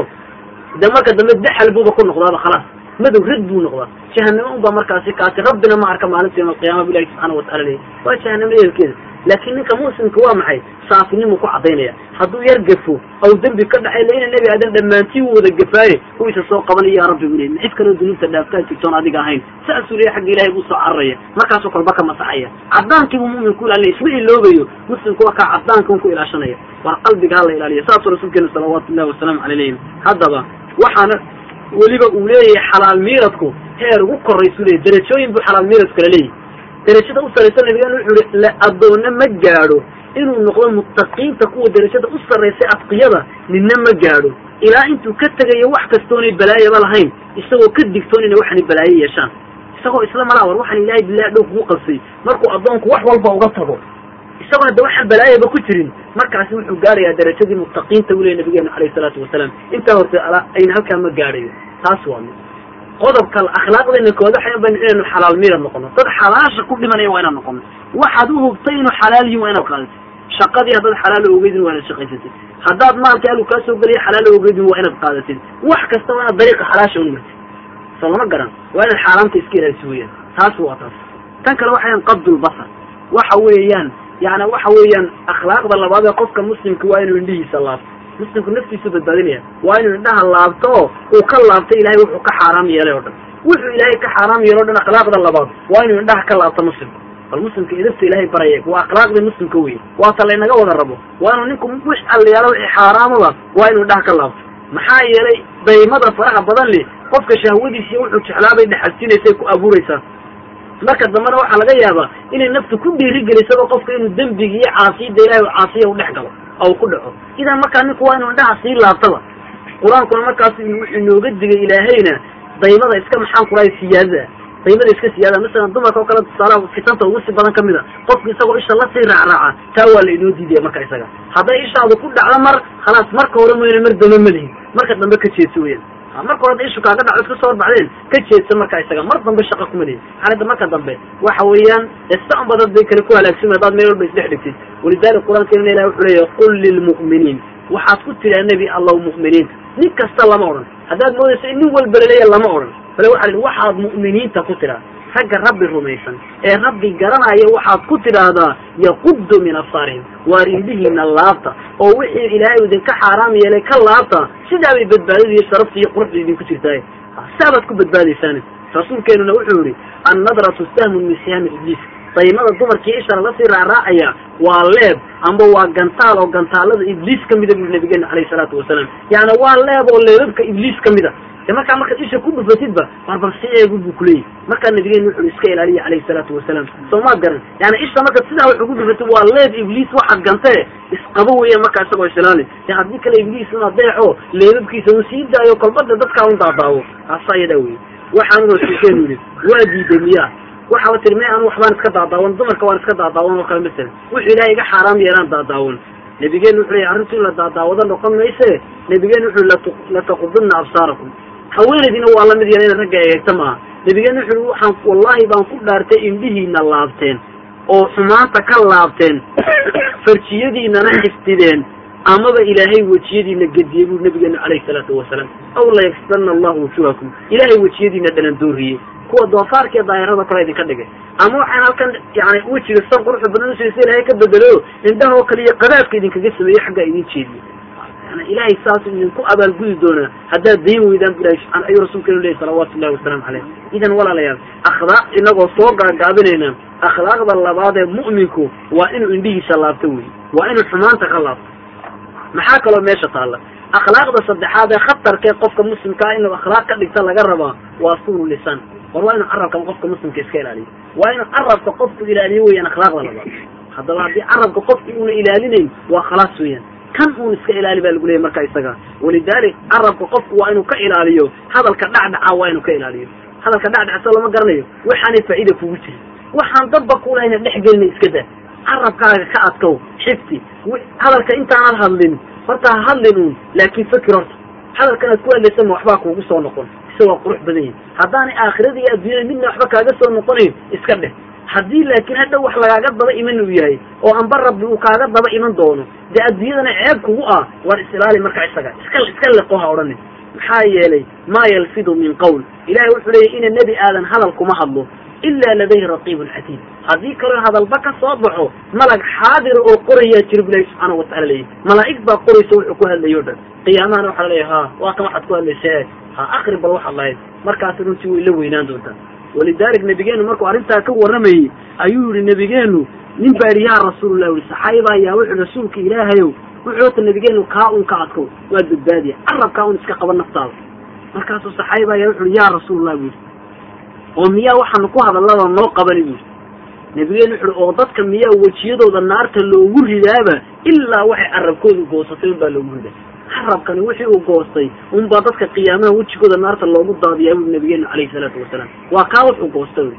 de marka dambe daxal buuba ku noqdaaba khalaas madow rid buu noqdaa jahanamo un baa markaasi kaasi rabbina ma arka maalinta yawma alqiyaama bu ilahi subxaana watacala leeyay waa jahanamo ehelkeeda laakiin ninka muslimka waa maxay? Saafinimu ku cadaynaya hadduu yar gafo aw dembi ka dhacay layna nebi aadan dhammaantii u wada gafaaye kuwiisa soo qabanaya ya rabbi buu leey cid kaloo dunuubta dhaaftaa jirtoon adiga ahayn? Saasuu leeya xagga ilahay buu soo cararaya. Markaasuu kolba ka masaxaya caddaankiibuu mu'minku ilaalinaya isma iloobayo muslimku waa kaa caddaanka un ku ilaashanaya. War qalbiga hala ilaaliya saasuu rasuulkeena salawaatu ullahi wasalaamu calay leeyihi haddaba waxaana weliba uu leeyahay xalaal miiradku heer ugu korraysuu leeyahy derajooyin buu xalaal miiradku kala leeyahy derajada u sarraysa nabigeenu wuxuu ihi la addoonna ma gaadho. Inuu noqdo muttaqiinta kuwa derajada u sarraysay adqiyada ninna ma gaadho. Ilaa intuu ka tegayo wax kastoonay balaayaba lahayn. Isagoo ka digtoon inay waxani balaayo yeeshaan. Isagoo isla malaa war waxaan ilaahay bilahi dhow kugu qabsay. Markuu addoonku wax walba uga tago isagoo hadda waxaan balaayaba ku jirin. Markaasi wuxuu gaarayaa darajadii muttaqiinta u leey nabigeenu calayhi salaatu wasalaam. Intaa horte ayna halkaa ma gaadhayo. Taas waa mid qodobka akhlaaqdeena kooda baynu inaynu xalaal miira noqono. Dad xalaasha ku dhimanaya waa inaan noqono. Waxaad u hubtay inuu xalaal yihiin waa inaad qaadatid shaqadii haddaad xalaal ogeydin waa inaad shaqaysatid. Haddaad maalka alu kaa soo gelaya xalaal ogeydin waa inaad qaadatid wax kasta waa inaad dariiqa xalaasha u martid soo lama garan. Waa inaad xaaraamta iska ilaaliso weeyaan. Taas waa taas. Tan kale waxayan qabdulbasar waxa weeyaan yani waxa weeyaan akhlaaqda labaad ee qofka muslimka waa inuu indhihiisa laabto muslimku naftiisu badbaadinaya. Waa inuu indhaha laabto oo uu ka laabto ilahay wuxuu ka xaaraam yeelay o dhan. Wuxuu ilaahay ka xaaraam yeelo o dhan akhlaaqda labaad. Waa inuu indhaha ka laabto muslimku. Bal muslimka idafta ilahay baraya waa akhlaaqdii muslimka wey waa ta laynaga wada rabo. Waa inuu ninku wix allayaalo wixii xaaraamaba waa inuu indhaha ka laabto. Maxaa yeelay daymada faraha badan li qofka shahwadiisiiyo wuxuu jeclaabay dhexalsiinaysay ku abuuraysaa marka dambena waxaa laga yaabaa inay naftu ku dhiirigelisaba qofka inuu dembigi iyo caasiyada ilahay caasiya u dhex galo oo ku dhaco. Idan markaa ninku waa inuu indhaha sii laabtaba. Qur'aankuna markaas wuxuu inooga digay ilaahayna daymada iska maxaan kulahay siyaadada daymada iska siyaada masalan dumarka oo kale tusaalaha fitanta ugu si badan ka mid a qofku isagoo isha la sii raacraaca taa waa la inoo diidaya marka isaga. Hadday ishaadu ku dhacdo mar khalaas marka hore mooyane mar dambe malihin marka dambe ka jeedso weyaan marka hore ishu kaaga dhaco iska soo horbaxdeen ka jeedsa marka isaga. Mar dambe shaqa kuma lihin. Xaalada marka dambe waxa weeyaan ista un badan bay kale ku halaagsamay hadaad meel walba isdhex dhigtid. Walidalik qur'aankeena ilahi wuxuu leeyahy qul lilmu'miniin waxaad ku tidhaa nebi allow mu'miniinta nin kasta lama odhan. Haddaad moodayso in nin walba laleeya lama odhan. Bale waxa la waxaad mu'miniinta ku tidhaa ragga rabbi rumaysan. Ee rabbi garanaya waxaad ku tidhaahdaa yaquddu min absaarihim. Waar indhihiina laabta. Oo wixii ilaahay idinka xaaraam yeelay ka laabta sidaa bay badbaadada iyo sharafta iyo quruxda idinku jirtaaye saabaad ku badbaadaysaane. Rasuulkeenuna wuxuu yihi annadratu sahmun min sihaami ibliis daymada dumarkii ishara la sii raaraacaya waa leeb amba waa gantaal oo gantaalada ibliis ka mida bui nabigeena calayhi salaatu wasalaam. Yani waa leeb oo leebabka ibliis ka mid a de markaa markaad isha ku dhufatidba barbal si eegu buu kuleeyahy markaa nabigeena wuxuu iska ilaaliya calayhi salaatu wasalaam soo maad garan. Yani isha markaad sidaa wax ugu dhufatid waa leeb ibliis waxaad gantee isqabo weeyaan markaa isagoo islaali de haddii kale ibliis una deeco leebabkiisa uu sii daayo kolbada dadkaa un daadaawo taasa ayadaa wey waxaanu rasuulkeenu yihi waa diiday miyaa waxaaba tiri me anu waxbaan iska daadaawan dumarka waan iska daadaawan oo kale masalan wuxuu ilaahay iga xaaraam yeelaan daadaawan. Nabigeenu wuxuu leey arrintu in la daadaawado noqon mayse. Nabigeenu wuxuu lataqudunna absaarakum haweenaydina waa la mid yal ina ragga eegta maaha nabigeenu wuxuu waxaan wallahi baan ku dhaartay indhihiina laabteen oo xumaanta ka laabteen farjiyadiinana xifdideen amaba ilaahay wejiyadiina gediyey buu nabigeenu calayhi salaatu wasalaam. Aw layaksidanna allahu wujuhakum ilaahay wejiyadiina dhanan dooriyey kuwa doofaarka iyo daahirada kale idinka dhigay. Ama waxaan halkan yani wejiga san quruxda badan usiisa ilaahay ka bedelo indhaha oo kale iyo qadaadka idinkaga sameeyey xaggaa idin jeediye yani ilaahay saasuu idinku abaalgudi doonaa. Haddaad dayn weydaan bu ilahay subxana ayuu rasuulkeenu leeyay salawaatu ullahi wasalaamu caleyh idan walaalayaal akhlaaq inagoo soo gaagaabinayna akhlaaqda labaad ee mu'minku waa inuu indhihiisa laabto wey waa inuu xumaanta ka laabto. Maxaa kaloo meesha taalla? Akhlaaqda saddexaad ee khatarkee qofka muslimkaa inuu akhlaaq ka dhigta laga rabaa waa suulu lisaan. War waa inuu carabkan qofka muslimka iska ilaaliyo. Waa inuu carabka qofku ilaaliyo weyaan akhlaaqda labaad. Haddaba haddii carabka qofki uuna ilaalinayn waa khalaas weeyaan kan uun iska ilaali baa lagu leeyay marka isaga. Walidalik carabka qofku waa inuu ka ilaaliyo. Hadalka dhacdhaca waa inuu ka ilaaliyo. Hadalka dhacdhaca soo lama garanayo. Waxaanay faa'iida kugu jirin. Waxaan dadba kulahayna dhex gelina iska daa. Carabkaaga ka adkow xifti. Hadalka intaanad hadlin. Horta ha hadlin uun laakin fakir horta. Hadalkan aad ku hadlaysa ma waxbaa kuugu soo noqon. Isagoo qurux badan yahi haddaanay aakhirada iyo adduunyada midna waxba kaaga soo noqonayn iska dheh haddii laakiin hadhow wax lagaaga daba iman uu yahay oo amba rabbi uu kaaga daba iman doono dee adduunyadana ceeb kugu ah war isilaali markaa isaga. Iska iska liqo ha odhanin. Maxaa yeelay maa yalfidu min qowl. Ilahay wuxuu leeyahy ina nebi aadan hadal kuma hadlo ilaa ladayhi raqiibun catiid haddii kaloo hadalba ka soo baxo malag xaadira oo qorayaa jira bu ilahi subxaana watacala leeyahy malaa'ig baa qoraysa wuxuu ku hadlayo dhan. Qiyaamahana waxaa laleeyahy ha waa kan waxaad ku hadlaysa. Ha akri bal waxaad lahayd markaasi runtii way la weynaan doontaa walidalik nabigeenu markuu arrintaa ka warramayey ayuu yihi nabigeenu nin baa yidhi yaa rasuulallah ui saxaabaa yaa wuxuu rasuulka ilaahayow wuxuu ota nabigeenu kaa un ka adkow waad badbaadiya carabkaa un iska qaba naftaada. Markaasuu saxaabaa yaa wuxu uhi yaa rasuulallah bu yidhi. Oo miyaa waxaanu ku hadallada noo qabani bu yidhi. Nabigeenu wuxu uhi oo dadka miyaa wejiyadooda naarta loogu ridaaba ilaa waxay carabkoodu goosatay un baa loogu ridaa carabkani wixii uu goostay unbaa dadka qiyaamaha wejigooda naarta loogu daadiyaa bui nabigeenu calayhi salaatu wasalaam waa kaa wuxuu goostay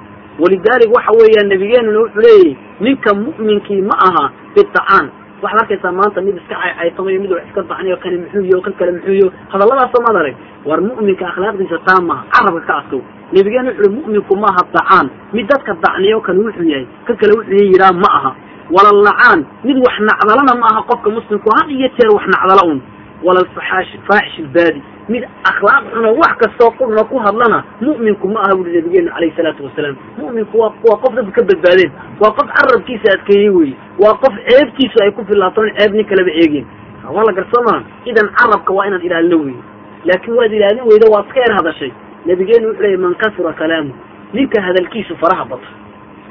walidaalik waxa weeyaan nabigeenuna wuxuu leeyahy ninka mu'minkii ma aha bitacaan. Waxaad arkaysaa maanta mid iska caycaytamayo mid wax iska dacnayo kani muxuuyo kan kale muxuuyo hadalladaasoo maad arag war mu'minka akhlaaqdiisa taa maha carabka ka adkow nabigeena wuxu uhi mu'minku maaha dacaan. Mid dadka dacniyo kan wuxuu yahay kan kale wuxuu yidhaa ma aha. Walalacaan mid wax nacdalana ma aha qofka muslimku had iyo jeer wax nacdala un walalfaxaash faaxish ilbaadi mid akhlaaq xuno wax kastoo qurna ku hadlana mu'minku ma aha buri nabigeenu calayhi salaatu wasalaam. Mu'minku waa waa qof dadka ka badbaadeen. Waa qof carabkiisa adkeeyey weye waa qof ceebtiisu ay ku filaatoon ceeb nin kaleba eegeen. Waa la garsoomaa idan carabka waa inaad ilaalino weye laakiin waad ilaalin weydo waad iska yar hadashay. Nabigeenu wuxuu leeyay man kasura kalaamu. Ninka hadalkiisu faraha bato.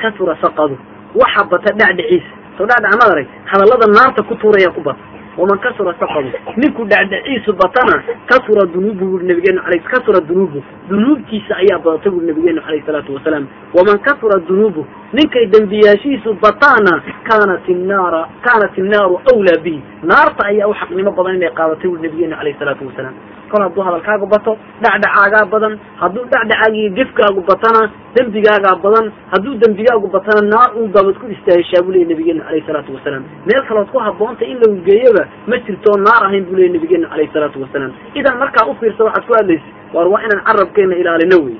Kasura saqadu. Waxa bata dhacdhiciisa soo dhacdhac maad arag hadallada naarta ku tuuraya ku bata waman kasura saqadu ninku dhacdhaciisu batana kasura dunuubu buri nabigeenu alay kasura dunuubu dunuubtiisa ayaa badatay buri nabigeenu calayhi salaatu wasalaam waman kasura dunuubu ninkay dembiyaashiisu bataana kaanat innaara kaanat innaaru awlaa bihi naarta ayaa u xaqnimo badan inay qaadatay buri nabigeenu calayhi salaatu wasalaam kol hadduu hadalkaagu bato dhacdhacaagaa badan hadduu dhacdhacaagiiyo gefkaagu batana dembigaagaa badan hadduu dembigaagu batana naar un baabad ku istaahishaa buu leeyay nabigeenu calayhi salaatu wasalaam. Meel kalood ku haboontay in lagu geeyaba ma jirtoo naar ahayn buu leeyay nabigeenu calayhi salaatu wasalaam. Idan markaa u fiirsa waxaad ku hadlaysa waar waa inaan carabkeena ilaalino wey.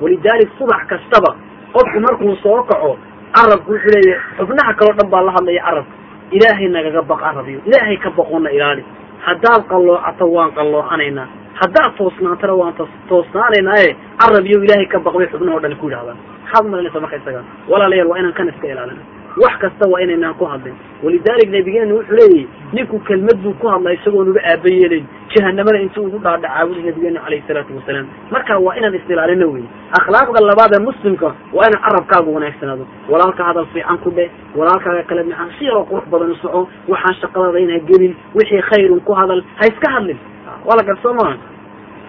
Walidaalik subax kastaba qofku markuu soo kaco carabku wuxuu leeyahay xubnaha kaleo dhan baa la hadlaya carabka. Ilaahay nagaga baq carabiyo ilaahay ka baqoona ilaali haddaad qalloocato waan qalloocanaynaa haddaad toosnaantana waan toosnaanaynaaye carab iyo ilaahay ka baqbay xubnahoo dhan ku yidhahdaan maxaad umalanaysa marka isaga. Walaalayaal waa inaan kan iska ilaalina wax kasta waa inaynaan ku hadlin walidaalik nabigeenu wuxuu leeyahy ninku kelmad buu ku hadlaa isagoon uga aaba yeelayn. Jahanamana intuu ugu dhaadhacaa buri nabigeenu calayhi salaatu wasalaam. Marka waa inaan is-ilaalino wey akhlaaqda labaad ee muslimka waa inaan carabkaagu wanaagsanaado. Walaalka hadal fiican ku dheh walaalkaaga kale maxaan si yaroo qurux badan u soco waxaan shaqadada inha gelin wixii khayrun ku hadal ha iska hadlin. Waa la garsoo maa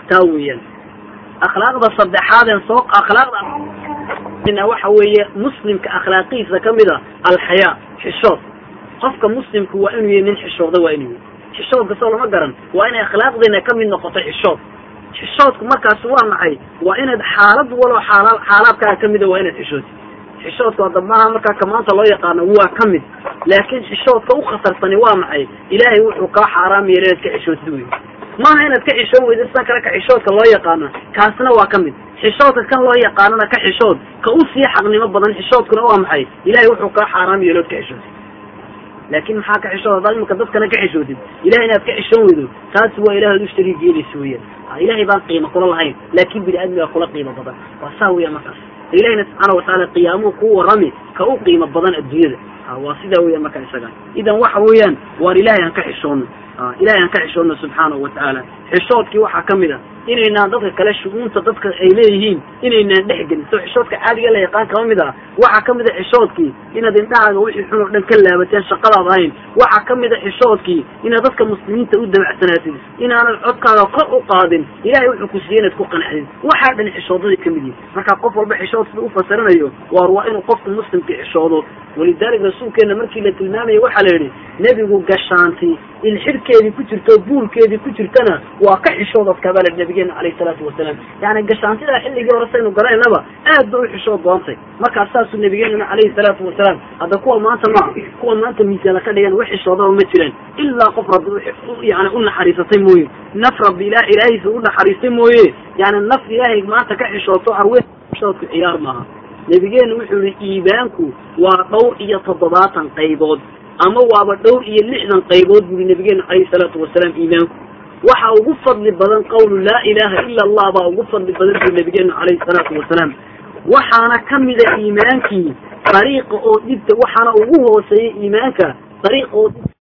taa weeyaan. Akhlaaqda saddexaad ee soo akhlaaqda waxa weeye muslimka akhlaaqiisa ka mid a alxayaa xishood. Qofka muslimku waa inuu yahay nin xishooda waa inuu yahy xishoodka soo lama garan waa inay akhlaaqdeena ka mid noqoto xishood. Xishoodku markaas waa maxay? Waa inaad xaalad walo xaala xaalaadkaaga kamida waa inaad xishootid xishoodka hadda maaha markaa ka maanta loo yaqaano waa ka mid. Laakiin xishoodka u khatarsani waa maxay? Ilaahay wuxuu kaa xaaraam yeela inaad ka xishootid wey maaha inaad ka xishoon weyda sidan kale ka xishoodka loo yaqaano. Kaasna waa ka mid. Xishoodka kan loo yaqaanana ka xishood. Ka u sii xaqnimo badan xishoodkuna waa maxay? Ilahay wuxuu kaa xaaraam yeelood ka xishootid laakin maxaa ka xishood? Haddaad imika dadkana ka xishootid ilahay inaad ka xishoon weydo taasi waa ilahay u shariig yeelaysa weyaan ilahay baan qiimo kula lahayn laakin bini aadmigaa kula qiimo badan. Waa saa weya markaas. Ilahina subxaana watacaala qiyaamuhu ku warrami ka u qiimo badan adduunyada waa sidaa weeyaan marka isaga. Idan waxa weeyaan waar ilahay aan ka xishoono ilahay aan ka xishoono subxaanahu watacaala xishoodkii waxaa ka mid a inaynaan dadka kale shu-uunta dadka ay leeyihiin inaynaan dhex gelin so xishoodka caadiga la yaqaan kama mid ah waxaa ka mid a xishoodkii inaad indhahaaga wixii xun oo dhan ka laabateen shaqadaad ahayn. Waxaa ka mid a xishoodkii inaad dadka muslimiinta u dabacsanaatid inaanad codkaaga kor u qaadin ilahay wuxuu ku siiyey inaad ku qanacdid waxaa dhan xishoodaday ka mid yihiin marka qof walba xishood sida ufasiranayo waar waa inuu qofku muslimka xishoodo. Walidalik rasuulkeena markii la tilmaamaya waxaa la yidhi nebigu gashaanti in xidhkeedii ku jirto buulkeedii ku jirtana waa ka xishoodad kabale nabigeena calayhi salaatu wasalaam. Yani gashaantidaa xilligii hore saynu garaynaba aad ba u xishood doontay markaas saasuu nabigeenuna calayhi salaatu wasalaam hadda kuwa maanta ma kuwa maanta miisaana ka dhigan wax xishoodaba ma jiraan ilaa qof rabbi yani u naxariisatay mooye. Naf rabbi ila ilaahiisa u naxariistay mooye. Yani naf ilaahay maanta ka xishooto arwe xishoodku ciyaar maaha nabigeenu wuxuu yihi iibaanku waa dhowr iyo toddobaatan qaybood ama waaba dhowr iyo lixdan qaybood buri nabigeenu calayhi salaatu wasalaam iimaanku waxa ugu fadli badan qawlu laa ilaha ila allah baa ugu fadli badan buri nabigeenu calayhi salaatu wasalaam waxaana kamida iimaankii dariiqa oo dhibta waxaana ugu hooseeya iimaanka dariiqa oo